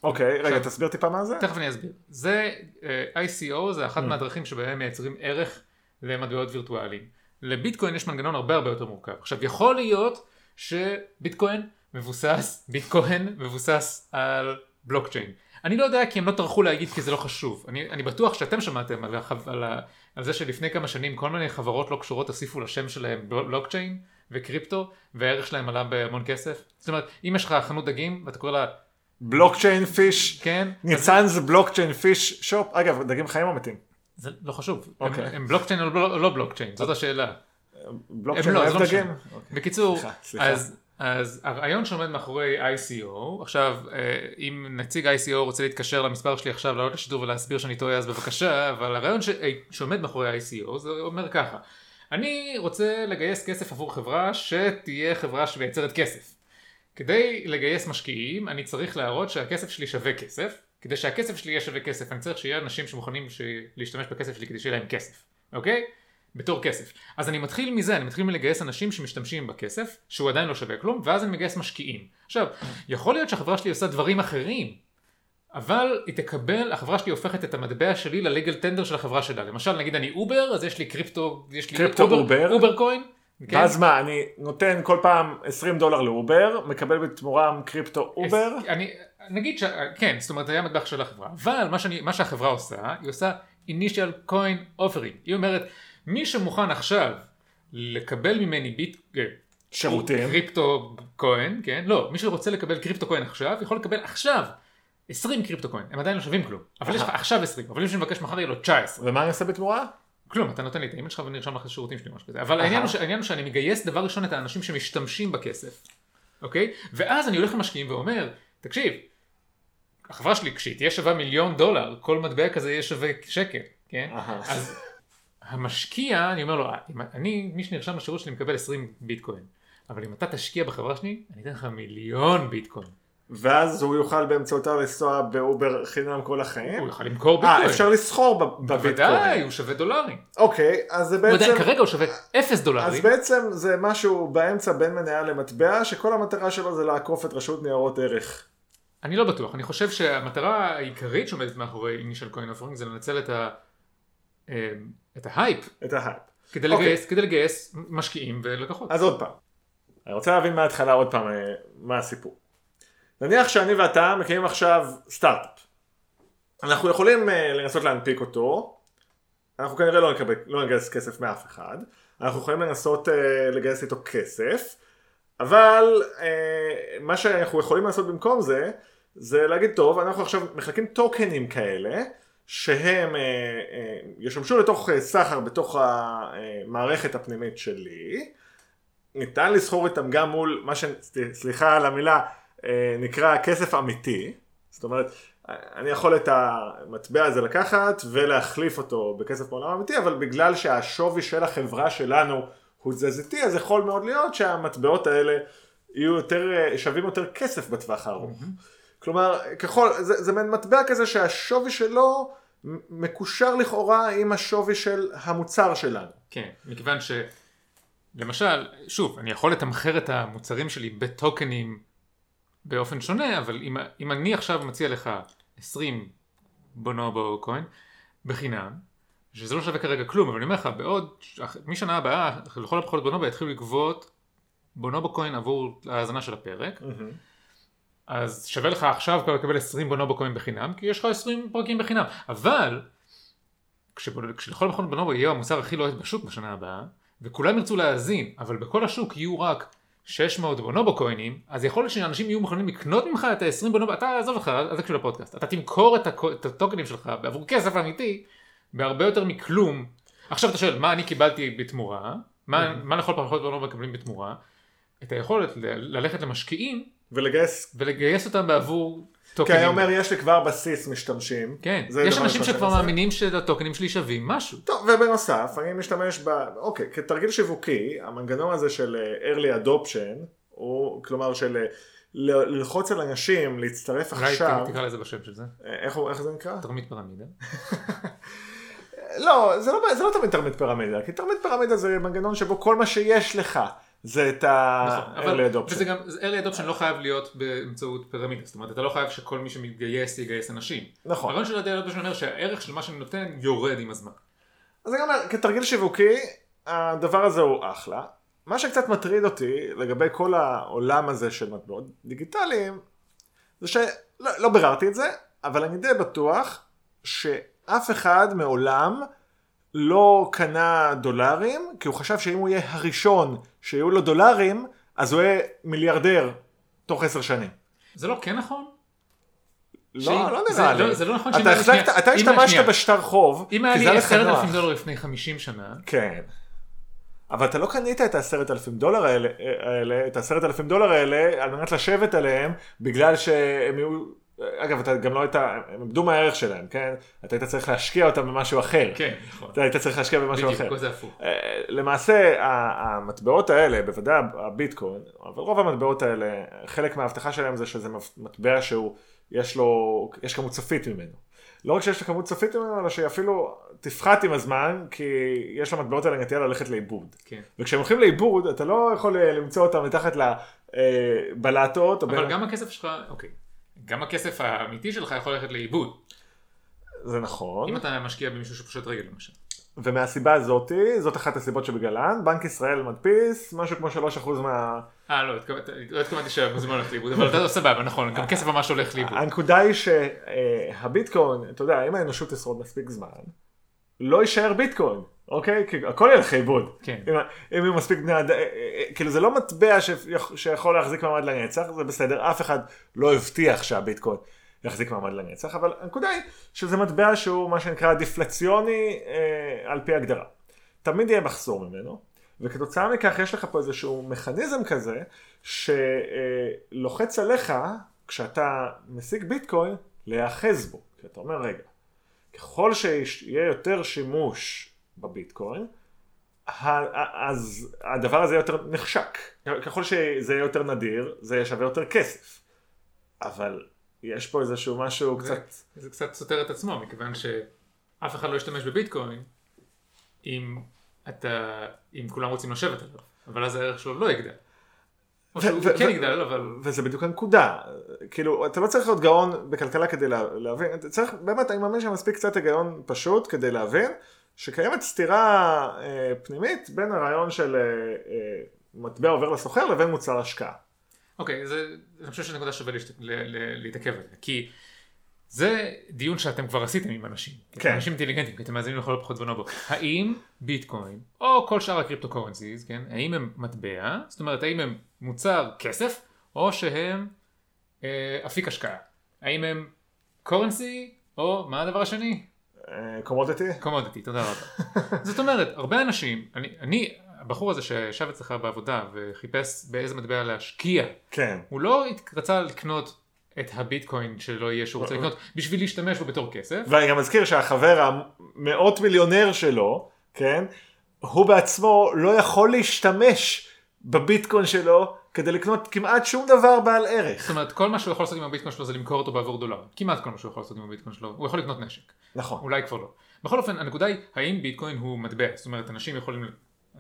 אוקיי, רגע, תסביר טיפה מה זה. תכף אני אסביר. זה, אה, ICO זה אחת מהדרכים שבהם מייצרים ערך למטבעות וירטואליים. לביטקוין יש מנגנון הרבה הרבה יותר מורכב. עכשיו יכול להיות שביטקוין מבוסס, ביטקוין מבוסס על בלוקצ'יין. אני לא יודע כי הם לא טרחו להגיד כי זה לא חשוב. אני, אני בטוח שאתם שמעתם על, החב, על, ה, על זה שלפני כמה שנים כל מיני חברות לא קשורות הוסיפו לשם שלהם בל- בלוקצ'יין וקריפטו והערך שלהם עלה בהמון כסף. זאת אומרת אם יש לך חנות דגים ואתה קורא לה בלוקצ'יין פיש, כן, ניצן זה בלוקצ'יין פיש שופ, אגב, דגים חיים או מתים? זה לא חשוב, אוקיי. הם, הם בלוקצ'יין או לא, לא בלוקצ'יין, זאת השאלה. בלוקצ'יין לא, אוהב לא דגים? משנה. אוקיי. בקיצור, סליחה, סליחה. אז, אז הרעיון שעומד מאחורי ICO, עכשיו אה, אם נציג ICO רוצה להתקשר למספר שלי עכשיו לעלות לשידור ולהסביר שאני טועה אז בבקשה, אבל הרעיון ש... אה, שעומד מאחורי ICO זה אומר ככה, אני רוצה לגייס כסף עבור חברה שתהיה חברה שמייצרת כסף. כדי לגייס משקיעים אני צריך להראות שהכסף שלי שווה כסף, כדי שהכסף שלי יהיה שווה כסף אני צריך שיהיה אנשים שמוכנים ש... להשתמש בכסף שלי כדי שיהיה להם כסף, אוקיי? בתור כסף. אז אני מתחיל מזה, אני מתחיל מלגייס אנשים שמשתמשים בכסף, שהוא עדיין לא שווה כלום, ואז אני מגייס משקיעים. עכשיו, יכול להיות שהחברה שלי עושה דברים אחרים, אבל היא תקבל, החברה שלי הופכת את המטבע שלי ל legal tender של החברה שלה. למשל, נגיד אני אובר, אז יש לי קריפטו, יש לי קריפטו אובר? אובר coin. כן? ואז מה, אני נותן כל פעם 20 דולר לאובר, מקבל בתמורה קריפטו אובר? אני, נגיד ש... כן, זאת אומרת, זה היה מטבח של החברה. אבל מה, שאני, מה שהחברה עושה, היא עושה initial coin offering. היא אומרת, מי שמוכן עכשיו לקבל ממני ביט... אה, שירותים. קריפטו קוין, כן? לא, מי שרוצה לקבל קריפטו קוין עכשיו, יכול לקבל עכשיו 20 קריפטו קוין. הם עדיין לא שווים כלום. אבל יש לך עכשיו 20, אבל מי שמבקש מחר יהיה לו 19. ומה אני עושה בתמורה? כלום, אתה נותן לי את האימייל שלך ונרשם לך לשירותים שלי משהו כזה. אבל העניין הוא. העניין הוא שאני מגייס דבר ראשון את האנשים שמשתמשים בכסף, אוקיי? ואז אני הולך למשקיעים ואומר, תקשיב, החברה שלי כשהיא תהיה שווה מיליון דולר, כל מטבע כזה יהיה שווה שקל, כן? אז המשקיע, אני אומר לו, אני, מי שנרשם לשירות שלי מקבל 20 ביטקוין, אבל אם אתה תשקיע בחברה שלי, אני אתן לך מיליון ביטקוין. ואז הוא יוכל באמצעותה לנסוע באובר חינם כל החיים? הוא יוכל למכור ביטקוין. אה, אפשר לסחור בביטקוין. בוודאי, הוא שווה דולרים. אוקיי, אז זה בעצם... כרגע הוא שווה אפס אז דולרים. בעצם זה משהו באמצע בין מניה למטבע, שכל המטרה שלו זה לעקוף את רשות ניירות ערך. אני לא בטוח, אני חושב שהמטרה העיקרית שעומדת מאחורי initial coin offering זה לנצל את, ה, אה, את ההייפ את ההייפ. כדי, אוקיי. לגייס, כדי לגייס משקיעים ולקוחות. אז עוד פעם, אני רוצה להבין מההתחלה עוד פעם אה, מה הסיפור. נניח שאני ואתה מקימים עכשיו סטארט-אפ. אנחנו יכולים אה, לנסות להנפיק אותו, אנחנו כנראה לא, נקבל, לא נגייס כסף מאף אחד, אנחנו יכולים לנסות אה, לגייס איתו כסף, אבל מה שאנחנו יכולים לעשות במקום זה, זה להגיד טוב, אנחנו עכשיו מחלקים טוקנים כאלה, שהם אה, אה, ישמשו לתוך אה, סחר בתוך המערכת הפנימית שלי, ניתן לסחור איתם גם מול מה ש... סליחה על המילה, נקרא כסף אמיתי. זאת אומרת, אני יכול את המטבע הזה לקחת ולהחליף אותו בכסף בעולם אמיתי, אבל בגלל שהשווי של החברה שלנו הוא תזזיתי, אז יכול מאוד להיות שהמטבעות האלה יהיו יותר, שווים יותר כסף בטווח הארוך. כלומר, ככל, זה, זה מעין מטבע כזה שהשווי שלו מקושר לכאורה עם השווי של המוצר שלנו. כן, מכיוון שלמשל, שוב, אני יכול לתמחר את המוצרים שלי בטוקנים באופן שונה, אבל אם, אם אני עכשיו מציע לך 20 בונובו קוין בחינם, שזה לא שווה כרגע כלום, אבל אני אומר לך, בעוד, משנה הבאה, לכל הפחות בונובו יתחילו לגבות בונובו קוין עבור ההאזנה של הפרק, אז שווה לך עכשיו כבר לקבל 20 בונובו קוין בחינם, כי יש לך 20 פרקים בחינם, אבל כשלכל מכון בונובו יהיה המוצר הכי לוהט בשוק בשנה הבאה, וכולם ירצו להאזין, אבל בכל השוק יהיו רק 600 בונובו קוינים, אז יכול להיות שאנשים יהיו מוכנים לקנות ממך את ה-20 בונובו, אתה עזוב אותך, אל תקשיב לפודקאסט, אתה תמכור את, הקו- את הטוקנים שלך בעבור כסף אמיתי, בהרבה יותר מכלום. עכשיו אתה שואל, מה אני קיבלתי בתמורה? מה, מה לכל פחות בונובו מקבלים בתמורה? את היכולת ל- ללכת למשקיעים ולגייס, ולגייס אותם בעבור כי טוקנים. אני אומר יש לי כבר בסיס משתמשים. כן, יש אנשים שכבר עושה. מאמינים שהטוקנים שלי שווים משהו. טוב, ובנוסף, אני משתמש ב... אוקיי, כתרגיל שיווקי, המנגנון הזה של אה, early adoption, הוא, כלומר של אה, ל- ללחוץ על אנשים להצטרף אולי עכשיו, תקרא לזה בשם של זה, אה, איך, איך זה נקרא? תרמית פירמידה. *laughs* לא, זה לא, זה לא תמיד תרמית פירמידה, כי תרמית פירמידה זה מנגנון שבו כל מה שיש לך זה את נכון, ה-early adoption. וזה גם, זה- early adoption לא חייב להיות באמצעות פירמידה, זאת אומרת אתה לא חייב שכל מי שמתגייס יגייס אנשים. נכון. הרעיון של early adoption אומר שהערך של מה שאני נותן יורד עם הזמן. אז אני אומר, כתרגיל שיווקי, הדבר הזה הוא אחלה. מה שקצת מטריד אותי לגבי כל העולם הזה של מטבעות דיגיטליים, זה שלא לא ביררתי את זה, אבל אני די בטוח שאף אחד מעולם לא קנה דולרים, כי הוא חשב שאם הוא יהיה הראשון שיהיו לו דולרים, אז הוא יהיה מיליארדר תוך עשר שנים. זה לא כן נכון? לא, לא נראה לא- לי. זה לא נכון שאם היה לי שנייה- אתה אם- השתמשת. בשטר חוב, אם היה כי זה לי לך עשרת נוח. אלפים דולר לפני 50 שנה, כן. אבל אתה לא קנית את העשרת אלפים דולר האלה, האלה, את העשרת אלפים דולר האלה, על מנת לשבת עליהם, בגלל שהם יהיו... אגב, אתה גם לא היית, הם איבדו מהערך שלהם, כן? אתה היית צריך להשקיע אותם במשהו אחר. כן, נכון. אתה היית צריך להשקיע במשהו בדיוק, אחר. כל זה הפוך. אה, למעשה, המטבעות האלה, בוודאי הביטקוין, אבל רוב המטבעות האלה, חלק מההבטחה שלהם זה שזה מטבע שהוא, יש לו, יש כמות סופית ממנו. לא רק שיש לה כמות סופית ממנו, אלא שהיא אפילו תפחת עם הזמן, כי יש למטבעות האלה נטייה ללכת לאיבוד. כן. וכשהם הולכים לאיבוד, אתה לא יכול אה, למצוא אותם מתחת לבלטות. אבל גם הכסף שלך, אוקיי, גם הכסף האמיתי שלך יכול ללכת לאיבוד. זה נכון. אם אתה משקיע במישהו שפושט רגל למשל. ומהסיבה הזאתי, זאת אחת הסיבות שבגללן, בנק ישראל מדפיס משהו כמו 3% מה... אה, לא, לא התכוונתי שהמזומן הולך לאיבוד, אבל אתה סבבה, נכון, גם כסף ממש הולך לאיבוד. הנקודה היא שהביטקוין, אתה יודע, אם האנושות תשרוד מספיק זמן, לא יישאר ביטקוין, אוקיי? כי הכל ילך לאיבוד. כן. אם, יהיו מספיק בני אדם, כאילו זה לא מטבע שיכ- שיכול להחזיק מעמד לנצח, זה בסדר, אף אחד לא הבטיח שהביטקוין יחזיק מעמד לנצח, אבל הנקודה היא שזה מטבע שהוא מה שנקרא דיפלציוני אה, על פי הגדרה. תמיד יהיה מחסור ממנו, וכתוצאה מכך יש לך פה איזשהו מכניזם כזה, שלוחץ עליך, כשאתה משיג ביטקוין, להיאחז בו. כי אתה אומר, רגע, ככל שיהיה יותר שימוש בביטקוין, אז הדבר הזה יותר נחשק. ככל שזה יהיה יותר נדיר, זה יהיה שווה יותר כסף. אבל יש פה איזשהו משהו זה- קצת... זה קצת סותר את עצמו, מכיוון שאף אחד לא ישתמש בביטקוין אם אתה, אם כולם רוצים לשבת עליו, אבל אז הערך שלו לא יגדל. או שהוא כן יגדל, אבל... וזה בדיוק הנקודה. כאילו, אתה לא צריך להיות גאון בכלכלה כדי לה- להבין, אתה צריך, באמת, אני מאמין שמספיק קצת היגיון פשוט כדי להבין שקיימת סתירה אה, פנימית בין הרעיון של אה, אה, מטבע עובר לסוחר לבין מוצר השקעה. אוקיי, זה, אני חושב שזו נקודה שווה להשת- ל- ל- להתעכב עליה, כי זה דיון שאתם כבר עשיתם עם אנשים. כן. אנשים אינטליגנטים, כי אתם מאזינים לכל הפחות בנובו, האם ביטקוין, או כל שאר הקריפטו קורנסיז, כן, האם הם מטבע, זאת אומרת האם הם מוצר כסף, או שהם אה, אפיק השקעה, האם הם קורנסי, או מה הדבר השני? קומודיטי? קומודיטי, תודה רבה. *laughs* זאת אומרת, הרבה אנשים, אני, אני, הבחור הזה שישב אצלך בעבודה וחיפש באיזה מטבע להשקיע, כן. הוא לא רצה לקנות את הביטקוין שלא יהיה שהוא רוצה לקנות בשביל להשתמש בו בתור כסף. ואני גם מזכיר שהחבר המאות מיליונר שלו, כן, הוא בעצמו לא יכול להשתמש בביטקוין שלו כדי לקנות כמעט שום דבר בעל זאת ערך. אומרת, כל מה שהוא יכול לעשות עם הביטקוין שלו זה למכור אותו בעבור דולר. כמעט כל מה שהוא יכול לעשות עם הביטקוין שלו. הוא יכול לקנות נשק. נכון. אולי כבר לא. בכל אופן, הנקודה היא, האם ביטקוין הוא מטבע? זאת אומרת, אנשים יכולים...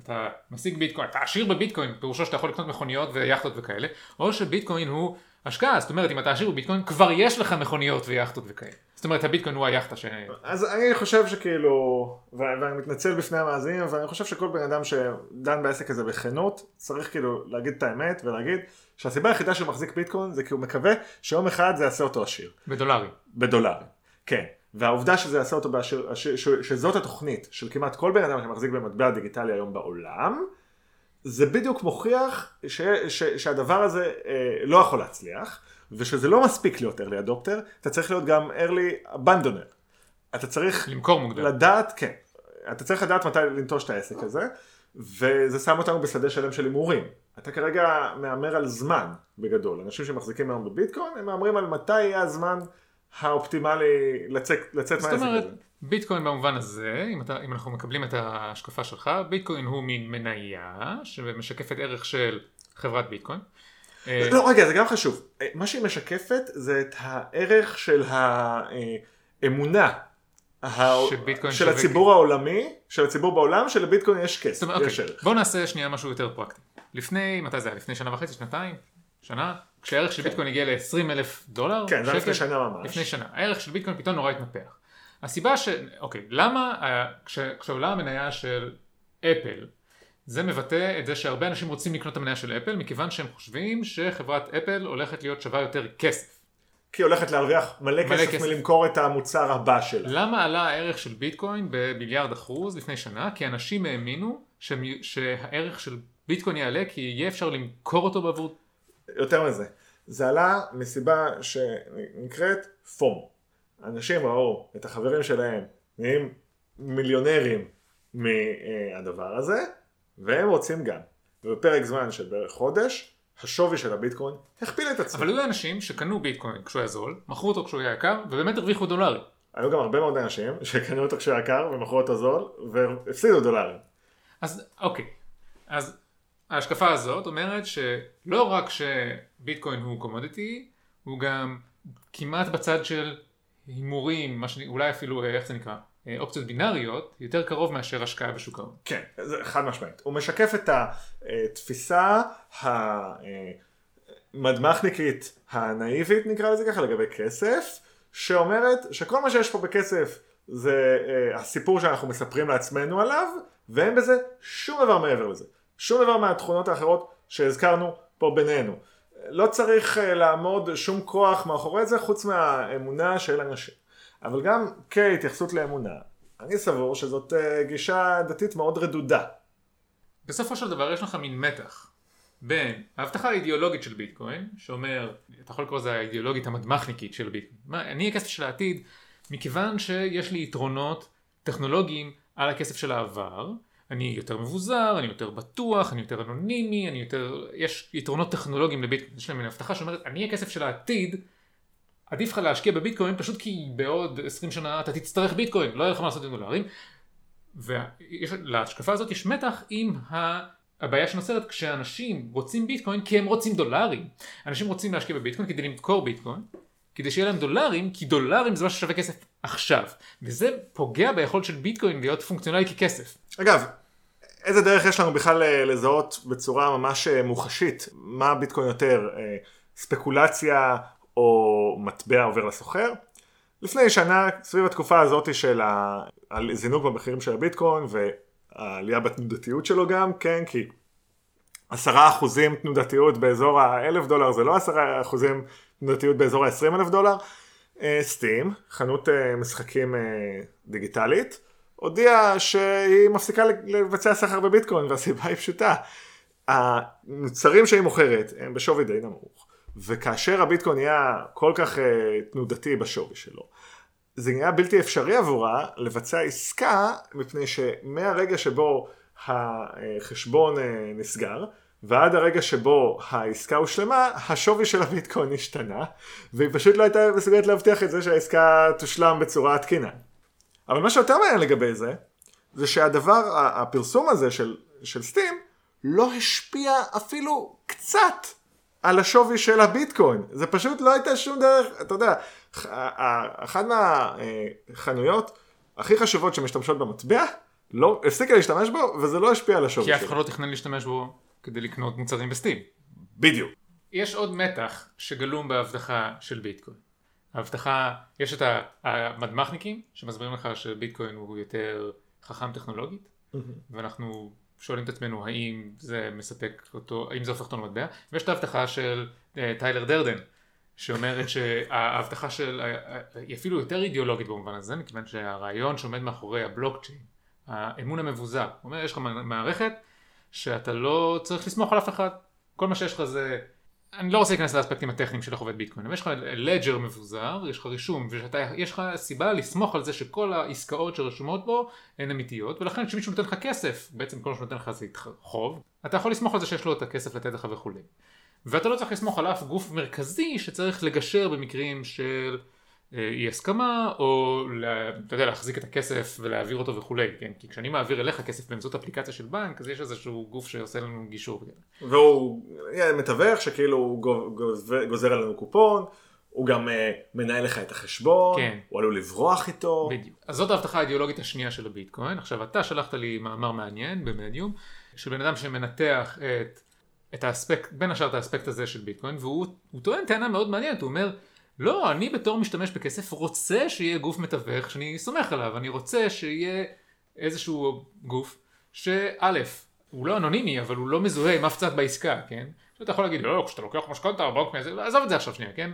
אתה משיג ביטקוין, אתה עשיר בביטקוין, פירושו שאתה יכול לקנות מכוניות ויאכטות וכאלה, או שביטקוין הוא השקעה, זאת אומרת, אם אתה עשיר בביטקוין, כבר יש לך מכוניות ויאכטות וכאלה. זאת אומרת, הביטקוין הוא היאכטה ש... אז אני חושב שכאילו, ואני מתנצל בפני המאזינים, אבל אני חושב שכל בן אדם שדן בעסק הזה בכנות, צריך כאילו להגיד את האמת ולהגיד שהסיבה היחידה שהוא מחזיק ביטקוין זה כי הוא מקווה שיום אחד זה יעשה אותו עשיר. בדולרים. בדולרים. כן. והעובדה שזה יעשה אותו, ש, שזאת התוכנית של כמעט כל בן אדם שמחזיק במטבע דיגיטלי היום בעולם, זה בדיוק מוכיח ש, ש, שהדבר הזה אה, לא יכול להצליח, ושזה לא מספיק להיות early adopter, אתה צריך להיות גם early abandoner. אתה צריך למכור מוקדם. לדעת, כן, אתה צריך לדעת מתי לנטוש את העסק הזה, וזה שם אותנו בשדה שלם של הימורים. אתה כרגע מהמר על זמן בגדול. אנשים שמחזיקים היום בביטקוין, הם מהמרים על מתי יהיה הזמן האופטימלי לצאת, לצאת מהעסק אומרת, הזה. ביטקוין במובן הזה, אם, אתה, אם אנחנו מקבלים את ההשקפה שלך, ביטקוין הוא מין מניה שמשקפת ערך של חברת ביטקוין. אה, לא, רגע, זה גם חשוב. אה, מה שהיא משקפת זה את הערך של האמונה. שביטקוין של הציבור העולמי, של הציבור בעולם, שלביטקוין יש כסף, יש אוקיי, ערך. בוא נעשה שנייה משהו יותר פרקטי. לפני, מתי זה היה? לפני שנה וחצי, שנתיים? שנה? כשהערך של ביטקוין הגיע ל-20 אלף דולר? כן, זה היה לפני? שנה ממש. לפני שנה. הערך של ביטקוין פתאום נורא התנפח. הסיבה ש... אוקיי, למה אה, כש... כשעולה המניה של אפל, זה מבטא את זה שהרבה אנשים רוצים לקנות את המניה של אפל, מכיוון שהם חושבים שחברת אפל הולכת להיות שווה יותר כסף. כי היא הולכת להרוויח מלא מלא כסף כסף. מלמכור את המוצר הבא שלה. למה עלה הערך של ביטקוין במיליארד אחוז לפני שנה? כי אנשים האמינו שהם... שהערך של ביטקוין יעלה כי יהיה אפשר למכור אותו בעבור... יותר מזה, זה עלה מסיבה שנקראת פומו. אנשים ראו את החברים שלהם נהיים מיליונרים מהדבר הזה, והם רוצים גם. ובפרק זמן של בערך חודש, השווי של הביטקוין הכפיל את עצמו. אבל היו אנשים שקנו ביטקוין כשהוא היה זול, מכרו אותו כשהוא היה יקר, ובאמת הרוויחו דולרים. היו גם הרבה מאוד אנשים שקנו אותו כשהוא יקר ומכרו אותו זול והפסידו דולרים. אז אוקיי, אז ההשקפה הזאת אומרת שלא רק שביטקוין הוא קומודיטי, הוא גם כמעט בצד של הימורים, מה שאני, אולי אפילו, אה, איך זה נקרא, אופציות בינאריות, יותר קרוב מאשר השקעה בשוק ההון. כן, זה חד משמעית. הוא משקף את התפיסה המדמחניקית הנאיבית נקרא לזה ככה לגבי כסף, שאומרת שכל מה שיש פה בכסף זה אה, הסיפור שאנחנו מספרים לעצמנו עליו, ואין בזה שום דבר מעבר לזה. שום דבר מהתכונות האחרות שהזכרנו פה בינינו. לא צריך אה, לעמוד שום כוח מאחורי זה חוץ מהאמונה של אנשים. אבל גם כהתייחסות לאמונה, אני סבור שזאת אה, גישה דתית מאוד רדודה. בסופו של דבר יש לך מין מתח בין ההבטחה האידיאולוגית של ביטקוין, שאומר, אתה יכול לקרוא לזה האידיאולוגית המדמחניקית של ביטקוין, מה, אני הכסף של העתיד, מכיוון שיש לי יתרונות טכנולוגיים על הכסף של העבר, אני יותר מבוזר, אני יותר בטוח, אני יותר אנונימי, אני יותר, יש יתרונות טכנולוגיים לביטקוין, יש להם מין הבטחה שאומרת, אני הכסף של העתיד, עדיף לך להשקיע בביטקוין פשוט כי בעוד 20 שנה אתה תצטרך ביטקוין, לא יהיה לך מה לעשות עם דולרים. ולהשקפה הזאת יש מתח עם ה... הבעיה שנוצרת כשאנשים רוצים ביטקוין כי הם רוצים דולרים. אנשים רוצים להשקיע בביטקוין כדי למכור ביטקוין, כדי שיהיה להם דולרים, כי דולרים זה מה ששווה כסף עכשיו. וזה פוגע ביכולת של ביטקוין להיות פונקציונלי ככסף. אגב, איזה דרך יש לנו בכלל אה, לזהות בצורה ממש אה, מוחשית מה ביטקוין יותר, אה, ספקולציה או מטבע עובר לסוחר? לפני שנה, סביב התקופה הזאת של הזינוק במחירים של הביטקוין והעלייה בתנודתיות שלו גם, כן, כי עשרה אחוזים תנודתיות באזור האלף דולר זה לא עשרה אחוזים תנודתיות באזור העשרים אלף דולר. סטים, חנות אה, משחקים אה, דיגיטלית, הודיעה שהיא מפסיקה לבצע סחר בביטקוין והסיבה היא פשוטה. המוצרים שהיא מוכרת הם בשווי די נמוך וכאשר הביטקוין נהיה כל כך uh, תנודתי בשווי שלו זה נהיה בלתי אפשרי עבורה לבצע עסקה מפני שמהרגע שבו החשבון uh, נסגר ועד הרגע שבו העסקה הושלמה השווי של הביטקוין השתנה והיא פשוט לא הייתה מסוגלת להבטיח את זה שהעסקה תושלם בצורה תקינה. אבל מה שיותר מעניין לגבי זה, זה שהדבר, הפרסום הזה של, של סטים, לא השפיע אפילו קצת על השווי של הביטקוין. זה פשוט לא הייתה שום דרך, אתה יודע, אחת מהחנויות הכי חשובות שמשתמשות במטבע, לא, הפסיקה להשתמש בו, וזה לא השפיע על השווי כי שלו. אף אחד לא תכנן להשתמש בו כדי לקנות מוצרים בסטים. בדיוק. יש עוד מתח שגלום בהבטחה של ביטקוין. ההבטחה, יש את המדמחניקים שמסבירים לך שביטקוין הוא יותר חכם טכנולוגית, ואנחנו שואלים את עצמנו האם זה מספק אותו, האם זה הופך אותו למטבע, ויש את ההבטחה של uh, טיילר דרדן, שאומרת שההבטחה של, היא אפילו יותר אידיאולוגית במובן הזה, מכיוון שהרעיון שעומד מאחורי הבלוקצ'יין, האמון המבוזר, הוא אומר יש לך מערכת שאתה לא צריך לסמוך על אף אחד, כל מה שיש לך זה, אני לא רוצה להיכנס לאספקטים הטכניים של איך עובד ביטקוין, אבל יש לך לג'ר מבוזר, יש לך רישום, ויש לך סיבה לסמוך על זה שכל העסקאות שרשומות בו הן אמיתיות, ולכן כשמישהו נותן לך כסף, בעצם כל מה שנותן לך זה חוב, אתה יכול לסמוך על זה שיש לו את הכסף לתת לך וכולי. ואתה לא צריך לסמוך על אף גוף מרכזי שצריך לגשר במקרים של אי הסכמה או אתה יודע, להחזיק את הכסף ולהעביר אותו וכולי, כן? כי כשאני מעביר אליך כסף באמצעות אפליקציה של בנק אז יש איזשהו גוף שעושה לנו גישור. והוא מתווך שכאילו הוא גוזר עלינו קופון. הוא גם uh, מנהל לך את החשבון, כן. הוא עלול לברוח איתו. בדיוק. אז זאת ההבטחה האידיאולוגית השנייה של הביטקוין. עכשיו אתה שלחת לי מאמר מעניין במדיום, של בן אדם שמנתח את את האספקט, בין השאר את האספקט הזה של ביטקוין, והוא טוען טענה מאוד מעניינת, הוא אומר, לא, אני בתור משתמש בכסף רוצה שיהיה גוף מתווך שאני סומך עליו, אני רוצה שיהיה איזשהו גוף שא', הוא לא אנונימי, אבל הוא לא מזוהה עם אף צד בעסקה, כן? שאתה יכול להגיד, לא, כשאתה לוקח משכנתה, בנק מזה, עזוב את זה עכשיו שנייה, כן?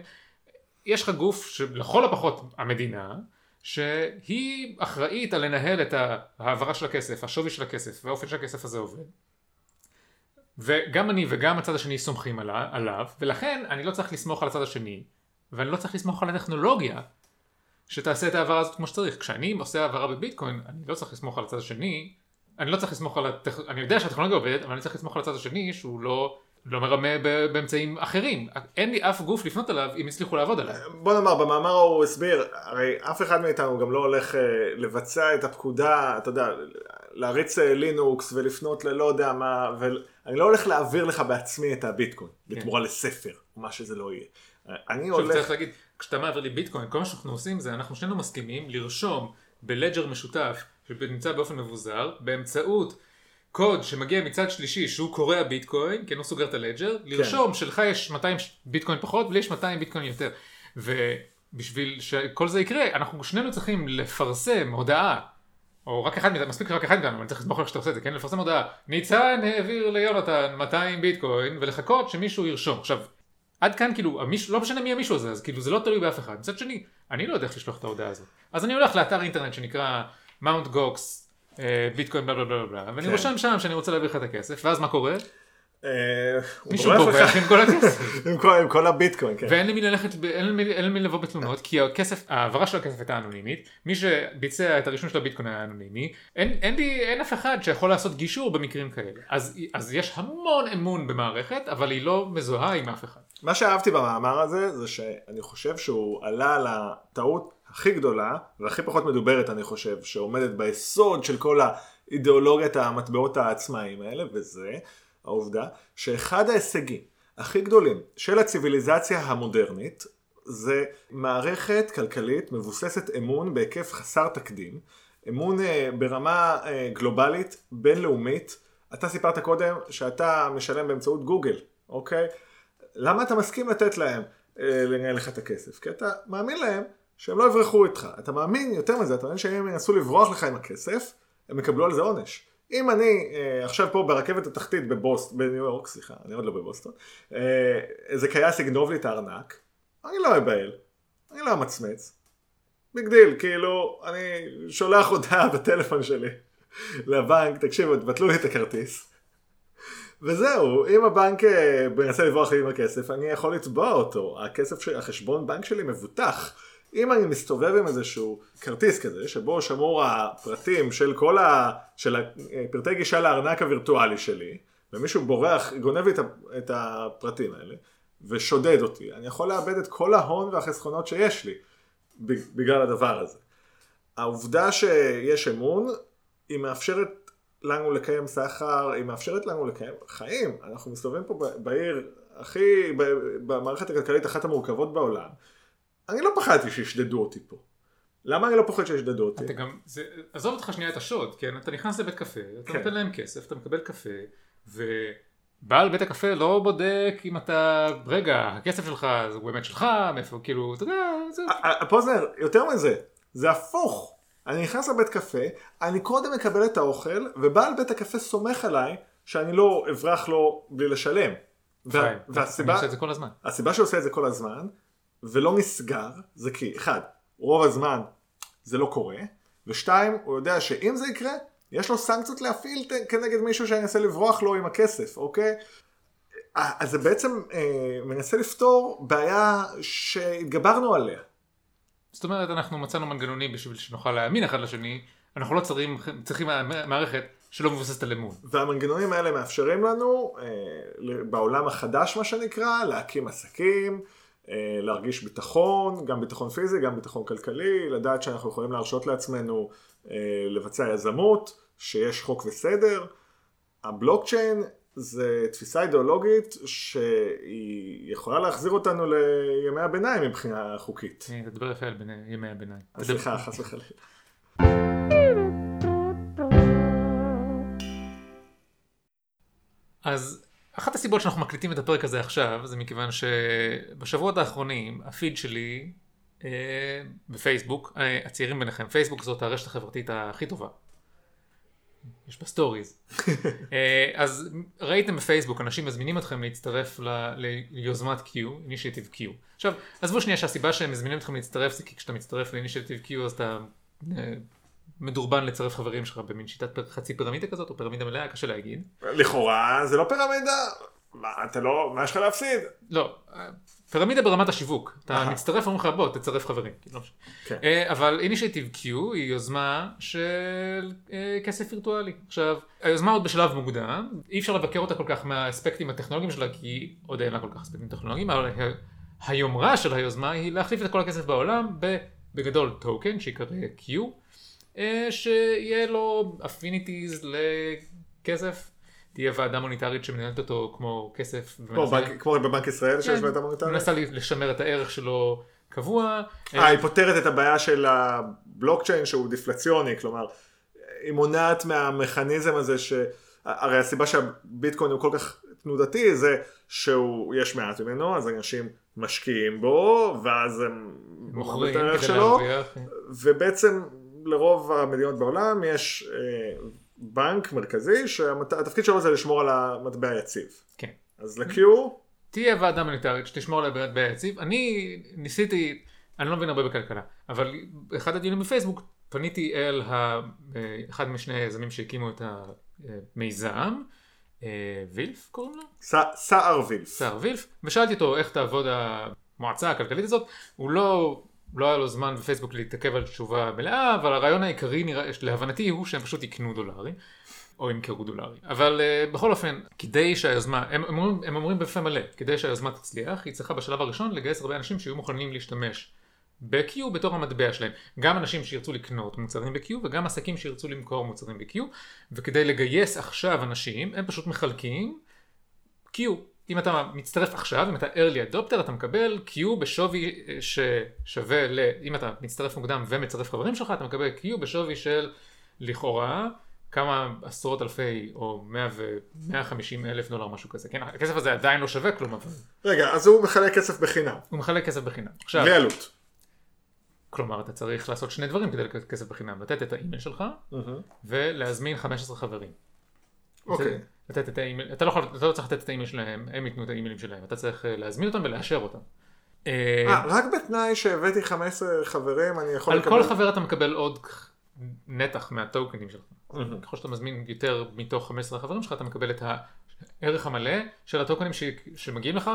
יש לך גוף שלכל הפחות המדינה, שהיא אחראית על לנהל את ההעברה של הכסף, השווי של הכסף, והאופן שהכסף הזה עובד. וגם אני וגם הצד השני סומכים עליו, ולכן אני לא צריך לסמוך על הצד השני, ואני לא צריך לסמוך על הטכנולוגיה שתעשה את ההעברה הזאת כמו שצריך. כשאני עושה העברה בביטקוין, אני לא צריך לסמוך על הצד השני, אני לא צריך לסמוך על הטכנולוגיה, אני יודע שהטכנולוגיה עובדת, אבל אני צריך לסמוך על הצד השני שהוא לא... לא מרמה באמצעים אחרים. אין לי אף גוף לפנות אליו אם הצליחו לעבוד עליו. בוא נאמר, במאמר הוא הסביר, הרי אף אחד מאיתנו גם לא הולך אה, לבצע את הפקודה, אתה יודע, להריץ אה, לינוקס ולפנות ללא יודע מה, ואני לא הולך להעביר לך בעצמי את הביטקוין, כן. בתמורה לספר, מה שזה לא יהיה. אני הולך... צריך להגיד, כשאתה מעביר לי ביטקוין, כל מה שאנחנו עושים זה, אנחנו שנינו מסכימים לרשום בלג'ר משותף, שנמצא באופן מבוזר, באמצעות קוד שמגיע מצד שלישי שהוא קורא הביטקוין, כן הוא סוגר את הלג'ר, כן. לרשום שלך יש 200 ביטקוין פחות ולי יש 200 ביטקוין יותר. ובשביל שכל זה יקרה, אנחנו שנינו צריכים לפרסם הודעה או רק אחד מאיתנו, מספיק שרק אחד מאיתנו, אני צריך לסמוך על שאתה עושה את זה, כן? לפרסם הודעה, ניצן העביר ליונתן 200 ביטקוין, ולחכות שמישהו ירשום. עכשיו, עד כאן כאילו, המישהו, לא משנה מי המישהו הזה, אז כאילו זה לא תלוי באף אחד. מצד שני, אני לא יודע איך לשלוח את ההודעה הזאת. אז אני הולך לאתר אינטרנט שנקרא מאונט גוקס, ביטקוין בלה בלה בלה בלה, ואני כן. רושם שם שאני רוצה להעביר לך את הכסף, ואז מה קורה? אה, מישהו בורח עם כל הכסף. *laughs* עם כל הביטקוין, כן. ואין למי ללכת, אין למי לבוא בתלונות, כי הכסף, ההעברה של הכסף הייתה אנונימית, מי שביצע את הרישום של הביטקוין היה אנונימי, אין לי, אין אף אחד שיכול לעשות גישור במקרים כאלה. אז יש המון אמון במערכת, אבל היא לא מזוהה עם אף אחד. מה שאהבתי במאמר הזה, זה שאני חושב שהוא עלה על הטעות הכי גדולה, והכי פחות מדוברת אני חושב, שעומדת ביסוד של כל האידיאולוגיית המטבעות העצמאיים האלה, וזה העובדה שאחד ההישגים הכי גדולים של הציוויליזציה המודרנית זה מערכת כלכלית מבוססת אמון בהיקף חסר תקדים, אמון אה, ברמה אה, גלובלית, בינלאומית. אתה סיפרת קודם שאתה משלם באמצעות גוגל, אוקיי? למה אתה מסכים לתת להם אה, לנהל לך את הכסף? כי אתה מאמין להם שהם לא יברחו איתך. אתה מאמין יותר מזה, אתה מאמין שהם ינסו לברוח לך עם הכסף, הם יקבלו על זה עונש. אם אני אה, עכשיו פה ברכבת התחתית בבוסט, בניו יורק, סליחה, אני עוד לא בבוסטון, אה, איזה כייס יגנוב לי את הארנק, אני לא אבהל, אני לא אמצמץ. big deal, כאילו, אני שולח הודעה *laughs* בטלפון שלי לבנק, תקשיבו, תבטלו לי את הכרטיס. וזהו, אם הבנק אה, מנסה לברוח לי עם הכסף, אני יכול לתבוע אותו. הכסף, של, החשבון בנק שלי מבוטח. אם אני מסתובב עם איזשהו כרטיס כזה, שבו שמור הפרטים של כל ה... של פרטי גישה לארנק הווירטואלי שלי, ומישהו בורח, גונב לי את הפרטים האלה, ושודד אותי, אני יכול לאבד את כל ההון והחסכונות שיש לי, בגלל הדבר הזה. העובדה שיש אמון, היא מאפשרת לנו לקיים סחר, היא מאפשרת לנו לקיים חיים. אנחנו מסתובבים פה בעיר הכי, במערכת הכלכלית אחת המורכבות בעולם. אני לא פחדתי שישדדו אותי פה. למה אני לא פוחד שישדדו אותי? אתה גם, זה, עזוב אותך שנייה את השוד, כן? אתה נכנס לבית קפה, אתה כן. נותן להם כסף, אתה מקבל קפה, ובעל בית הקפה לא בודק אם אתה, רגע, הכסף שלך הוא באמת שלך, מאיפה, כאילו, אתה יודע, זה... פוזנר, יותר מזה, זה הפוך. אני נכנס לבית קפה, אני קודם מקבל את האוכל, ובעל בית הקפה סומך עליי שאני לא אברח לו בלי לשלם. והסיבה, הסיבה שהוא עושה את זה כל הזמן. שהוא עושה את זה כל הזמן, ולא נסגר, זה כי, אחד, רוב הזמן זה לא קורה, ושתיים, הוא יודע שאם זה יקרה, יש לו סנקציות להפעיל כנגד מישהו שינסה לברוח לו עם הכסף, אוקיי? אז זה בעצם אה, מנסה לפתור בעיה שהתגברנו עליה. זאת אומרת, אנחנו מצאנו מנגנונים בשביל שנוכל להאמין אחד לשני, אנחנו לא צריכים, צריכים מערכת שלא מבוססת על אמון. והמנגנונים האלה מאפשרים לנו, אה, בעולם החדש מה שנקרא, להקים עסקים, אה, להרגיש ביטחון, גם ביטחון פיזי, גם ביטחון כלכלי, לדעת שאנחנו יכולים להרשות לעצמנו אה, לבצע יזמות, שיש חוק וסדר. הבלוקצ'יין זה תפיסה אידיאולוגית שהיא יכולה להחזיר אותנו לימי הביניים מבחינה חוקית. אתה מדבר יפה על ימי הביניים. סליחה, חס וחלילה. אז אחת הסיבות שאנחנו מקליטים את הפרק הזה עכשיו זה מכיוון שבשבועות האחרונים הפיד שלי אה, בפייסבוק, אה, הצעירים ביניכם, פייסבוק זאת הרשת החברתית הכי טובה. יש בה סטוריז. *laughs* אה, אז ראיתם בפייסבוק אנשים מזמינים אתכם להצטרף ל, ליוזמת Q, Initiative Q. עכשיו עזבו שנייה שהסיבה שהם מזמינים אתכם להצטרף זה כי כשאתה מצטרף ל-Initiative Q אז אתה אה, מדורבן לצרף חברים שלך במין שיטת חצי פירמידה כזאת או פירמידה מלאה קשה להגיד. לכאורה זה לא פירמידה, מה אתה לא, מה יש לך להפסיד? לא, פירמידה ברמת השיווק, אתה מצטרף אומרים לך בוא תצרף חברים, לא כן. אה, אבל אינישייטיב Q היא יוזמה של אה, כסף וירטואלי. עכשיו, היוזמה עוד בשלב מוקדם, אי אפשר לבקר אותה כל כך מהאספקטים הטכנולוגיים שלה כי עוד אין לה כל כך אספקטים טכנולוגיים, אבל היומרה של היוזמה היא להחליף את כל הכסף בעולם בגדול טוקן שיקרא Q. אה, שיהיה לו affinities לכסף. תהיה ועדה מוניטרית שמנהלת אותו כמו כסף. כמו, בנק, כמו בבנק ישראל שיש כן, ועדה מוניטרית? מנסה לשמר את הערך שלו קבוע. אה, היא פותרת את הבעיה של הבלוקצ'יין שהוא דפלציוני, כלומר, היא מונעת מהמכניזם הזה ש... הרי הסיבה שהביטקוין הוא כל כך תנודתי זה שיש מעט ממנו, אז אנשים משקיעים בו, ואז הם מוכרים את הערך שלו, כן. ובעצם לרוב המדינות בעולם יש אה, בנק מרכזי שהתפקיד שלו זה לשמור על המטבע היציב. כן. אז ל-Q... תהיה ועדה מוניטרית שתשמור על המטבע היציב. אני ניסיתי, אני לא מבין הרבה בכלכלה, אבל אחד הדיונים בפייסבוק פניתי אל ה... אה, אחד משני היזמים שהקימו את המיזם. אה, וילף קוראים לו? סער וילף. סער וילף, ושאלתי אותו איך תעבוד המועצה הכלכלית הזאת, הוא לא לא היה לו זמן בפייסבוק להתעכב על תשובה מלאה, אבל הרעיון העיקרי נראה, להבנתי הוא שהם פשוט יקנו דולרי, או ימכרו דולרי. אבל uh, בכל אופן, כדי שהיוזמה, הם, הם, אומרים, הם אומרים בפה מלא, כדי שהיוזמה תצליח, היא צריכה בשלב הראשון לגייס הרבה אנשים שיהיו מוכנים להשתמש ב-Q בתור המטבע שלהם. גם אנשים שירצו לקנות מוצרים ב-Q וגם עסקים שירצו למכור מוצרים ב-Q, וכדי לגייס עכשיו אנשים, הם פשוט מחלקים Q. אם אתה מצטרף עכשיו, אם אתה early adopter, אתה מקבל Q בשווי אה, ששווה ל... אם אתה מצטרף מוקדם ומצרף חברים שלך, אתה מקבל Q בשווי של לכאורה כמה עשרות אלפי או 100 ו... 150 אלף דולר משהו כזה. כן, הכסף הזה עדיין לא שווה כלום, אבל... רגע, אז הוא מחלק כסף בחינם. הוא מחלק כסף בחינם. עכשיו... בלי עלות. כלומר, אתה צריך לעשות שני דברים כדי לקבל כסף בחינם. לתת את האימייל שלך ולהזמין 15 חברים. אוקיי. לתת את האימייל, אתה לא, יכול, אתה לא צריך לתת את האימייל שלהם, הם ייתנו את האימיילים שלהם, אתה צריך אה, להזמין אותם ולאשר אותם. אה, רק בתנאי שהבאתי 15 חברים אני יכול על לקבל... על כל חבר אתה מקבל עוד נתח מהטוקנים שלך. ככל שאתה מזמין יותר מתוך 15 החברים שלך אתה מקבל את הערך המלא של הטוקנים ש... שמגיעים לך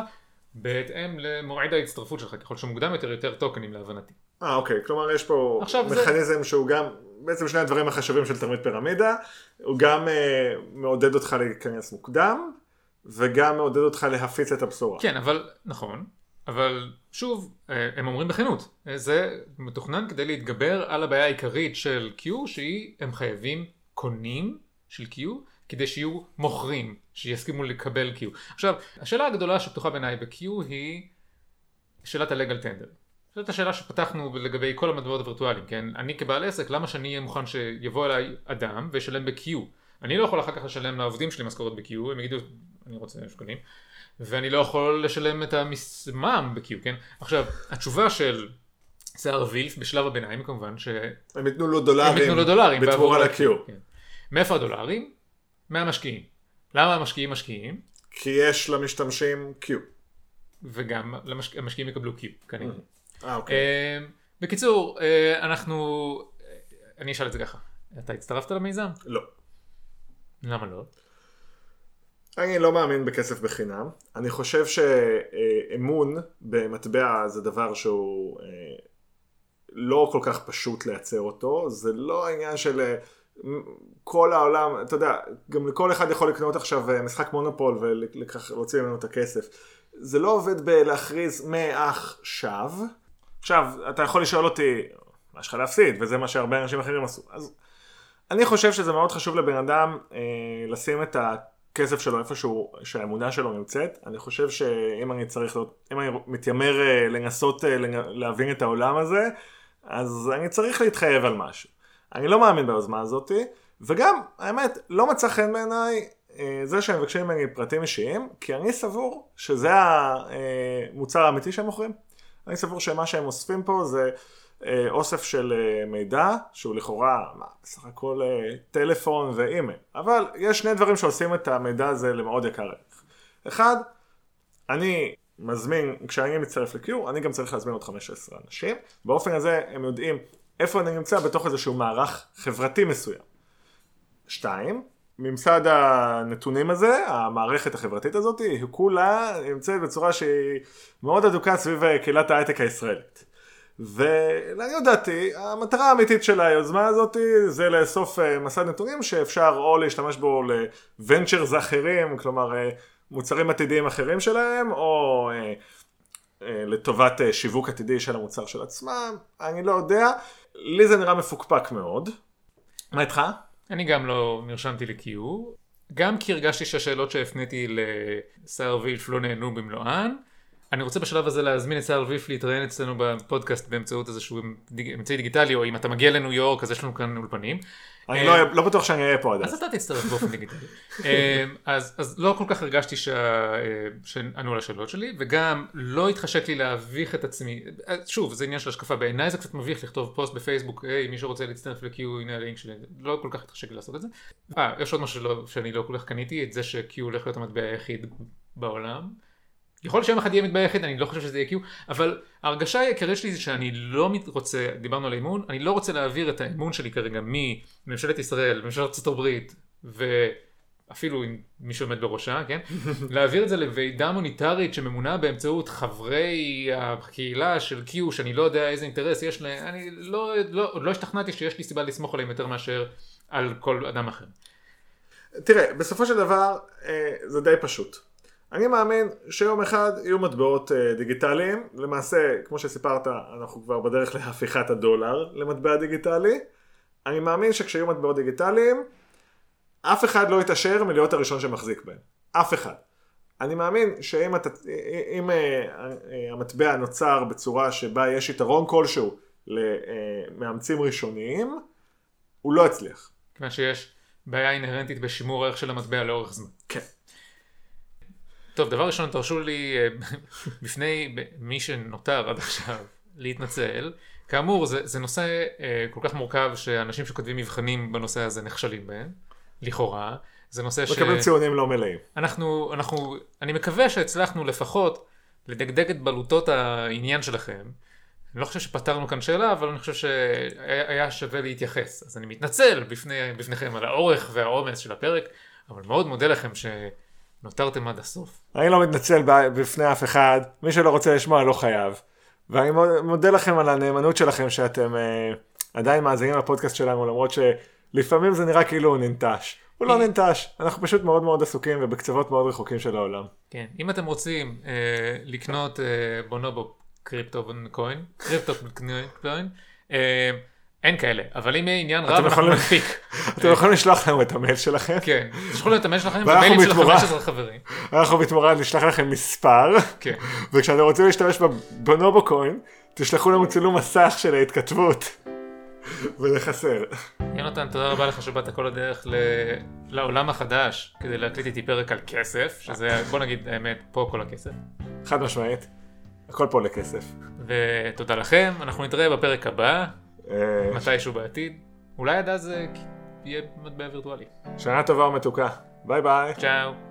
בהתאם למועד ההצטרפות שלך, ככל שמוקדם יותר יותר טוקנים להבנתי. אה אוקיי, כלומר יש פה מכניזם זה... שהוא גם, בעצם שני הדברים החשובים של תרמית פירמידה, הוא גם אה, מעודד אותך להיכנס מוקדם, וגם מעודד אותך להפיץ את הבשורה. כן, אבל, נכון, אבל שוב, אה, הם אומרים בכנות, אה, זה מתוכנן כדי להתגבר על הבעיה העיקרית של Q, שהיא, הם חייבים קונים של Q, כדי שיהיו מוכרים, שיסכימו לקבל Q. עכשיו, השאלה הגדולה שפתוחה בעיניי ב-Q היא שאלת ה-legal tender. זאת השאלה שפתחנו לגבי כל המטבעות הווירטואליים, כן? אני כבעל עסק, למה שאני אהיה מוכן שיבוא אליי אדם וישלם ב-Q? אני לא יכול אחר כך לשלם לעובדים שלי משכורת ב-Q, הם יגידו, אני רוצה שקלים, ואני לא יכול לשלם את המע"מ ב-Q, כן? עכשיו, התשובה של שיער וילף בשלב הביניים כמובן ש... הם ייתנו לו דולרים, הם ייתנו לו דולרים בתמורה ל-Q. כן. מאיפה הדולרים? מהמשקיעים. למה המשקיעים משקיעים? כי יש למשתמשים Q. וגם למש- המשקיעים יקבלו קיו כנראה. אה, אוקיי. אה, בקיצור, אה, אנחנו, אני אשאל את זה ככה, אתה הצטרפת למיזם? לא. למה לא? אני לא מאמין בכסף בחינם. אני חושב שאמון במטבע זה דבר שהוא אה, לא כל כך פשוט לייצר אותו. זה לא העניין של אה, כל העולם, אתה יודע, גם לכל אחד יכול לקנות עכשיו אה, משחק מונופול ולהוציא ממנו את הכסף. זה לא עובד בלהכריז מעכשיו. עכשיו, אתה יכול לשאול אותי, מה יש לך להפסיד? וזה מה שהרבה אנשים אחרים עשו. אז אני חושב שזה מאוד חשוב לבן אדם אה, לשים את הכסף שלו איפשהו שהאמונה שלו נמצאת. אני חושב שאם אני צריך, אם אני מתיימר אה, לנסות אה, להבין את העולם הזה, אז אני צריך להתחייב על משהו. אני לא מאמין ביוזמה הזאתי, וגם, האמת, לא מצא חן בעיניי אה, זה שהם מבקשים ממני פרטים אישיים, כי אני סבור שזה המוצר האמיתי שהם מוכרים. אני סבור שמה שהם אוספים פה זה אה, אוסף של אה, מידע, שהוא לכאורה, מה, בסך הכל אה, טלפון ואימייל. אבל יש שני דברים שעושים את המידע הזה למאוד יקר ערך. אחד, אני מזמין, כשאני מצטרף ל-Q, אני גם צריך להזמין עוד 15 אנשים. באופן הזה הם יודעים איפה אני נמצא בתוך איזשהו מערך חברתי מסוים. שתיים, ממסד הנתונים הזה, המערכת החברתית הזאת, היא כולה נמצאת בצורה שהיא מאוד אדוקה סביב אה, קהילת ההייטק הישראלית. ולעניות דעתי, המטרה האמיתית של היוזמה הזאת זה לאסוף אה, מסד נתונים שאפשר או להשתמש בו לוונצ'רס אחרים, כלומר אה, מוצרים עתידיים אחרים שלהם, או לטובת שיווק עתידי של המוצר של עצמם, אני לא יודע, לי זה נראה מפוקפק מאוד. מה איתך? אני גם לא נרשמתי ל-Q, גם כי הרגשתי שהשאלות שהפניתי לסער וילף לא נענו במלואן. אני רוצה בשלב הזה להזמין את סער וילף להתראיין אצלנו בפודקאסט באמצעות איזשהו אמצעי דיגיטלי, או אם אתה מגיע לניו יורק אז יש לנו כאן אולפנים. אני אה, לא, לא בטוח שאני אהיה פה עד אז אז. אתה תצטרף באופן דיגיטלי. *laughs* אה, אז, לא כל כך הרגשתי אה, שענו על השאלות שלי, וגם לא התחשק לי להביך את עצמי. שוב, זה עניין של השקפה. בעיניי זה קצת מביך לכתוב פוסט בפייסבוק, היי, מי שרוצה להצטרף ל-Q, הנה הלינק שלי. לא כל כך התחשק לי לעשות את זה. אה, יש עוד משהו שאני לא כל כך קניתי, את זה ש-Q הולך להיות המטבע היחיד בעולם. יכול להיות שיום אחד יהיה מטבע יחיד, אני לא חושב שזה יהיה Q, אבל ההרגשה העיקרית שלי זה שאני לא רוצה, דיברנו על האמון, אני לא רוצה להעביר את האמון שלי כרגע מממשלת ישראל, ממשלת ארצות הברית, ואפילו עם מי שעומד בראשה, כן? *laughs* להעביר את זה לוועידה מוניטרית שממונה באמצעות חברי הקהילה של Q, שאני לא יודע איזה אינטרס יש להם, אני לא, לא, עוד לא השתכנעתי שיש לי סיבה לסמוך עליהם יותר מאשר על כל אדם אחר. תראה, בסופו של דבר אה, זה די פשוט. אני מאמין שיום אחד יהיו מטבעות אה, דיגיטליים, למעשה, כמו שסיפרת, אנחנו כבר בדרך להפיכת הדולר למטבע דיגיטלי. אני מאמין שכשיהיו מטבעות דיגיטליים, אף אחד לא יתעשר מלהיות הראשון שמחזיק בהם. אף אחד. אני מאמין שאם אתה, אם אה, אה, המטבע נוצר בצורה שבה יש יתרון כלשהו למאמצים ראשוניים, הוא לא יצליח. כיוון שיש בעיה אינהרנטית בשימור הערך של המטבע לאורך זמן. כן. טוב, דבר ראשון, תרשו לי אה, *laughs* בפני מי שנותר עד עכשיו להתנצל. כאמור, זה, זה נושא אה, כל כך מורכב שאנשים שכותבים מבחנים בנושא הזה נכשלים בהם, לכאורה. זה נושא ש... מקבלים ציונים לא מלאים. אנחנו, אנחנו, אני מקווה שהצלחנו לפחות לדגדג את בלוטות העניין שלכם. אני לא חושב שפתרנו כאן שאלה, אבל אני חושב שהיה שווה להתייחס. אז אני מתנצל בפני, בפניכם על האורך והעומס של הפרק, אבל מאוד מודה לכם שנותרתם עד הסוף. אני לא מתנצל בפני אף אחד, מי שלא רוצה לשמוע לא חייב. ואני מודה לכם על הנאמנות שלכם שאתם אה, עדיין מאזינים לפודקאסט שלנו, למרות שלפעמים זה נראה כאילו הוא ננטש. הוא לא ננטש, אנחנו פשוט מאוד מאוד עסוקים ובקצוות מאוד רחוקים של העולם. כן, אם אתם רוצים אה, לקנות אה, בונובו קריפטו קוין, קריפטו קוין, אה, אין כאלה, אבל אם יהיה עניין רב אנחנו יכולים- נפיק. *laughs* אתם יכולים לשלוח לנו את המייל שלכם, כן, תשלחו לנו את המייל שלכם במיילים של בתמורה. ה-15 חברים. אנחנו בתמורה נשלח לכם מספר, כן. *laughs* וכשאתם רוצים להשתמש בבונובו קוין, תשלחו לנו צילום מסך של ההתכתבות. *laughs* וזה חסר. יונתן, תודה רבה לך שבאת כל הדרך ל- לעולם החדש כדי להקליט איתי פרק על כסף, שזה, בוא נגיד האמת, פה כל הכסף. חד משמעית. הכל פה לכסף. ותודה לכם, אנחנו נתראה בפרק הבא, מתישהו בעתיד. אולי עד אז אה, יהיה מטבע וירטואלי. שנה טובה ומתוקה. ביי ביי. צ'או.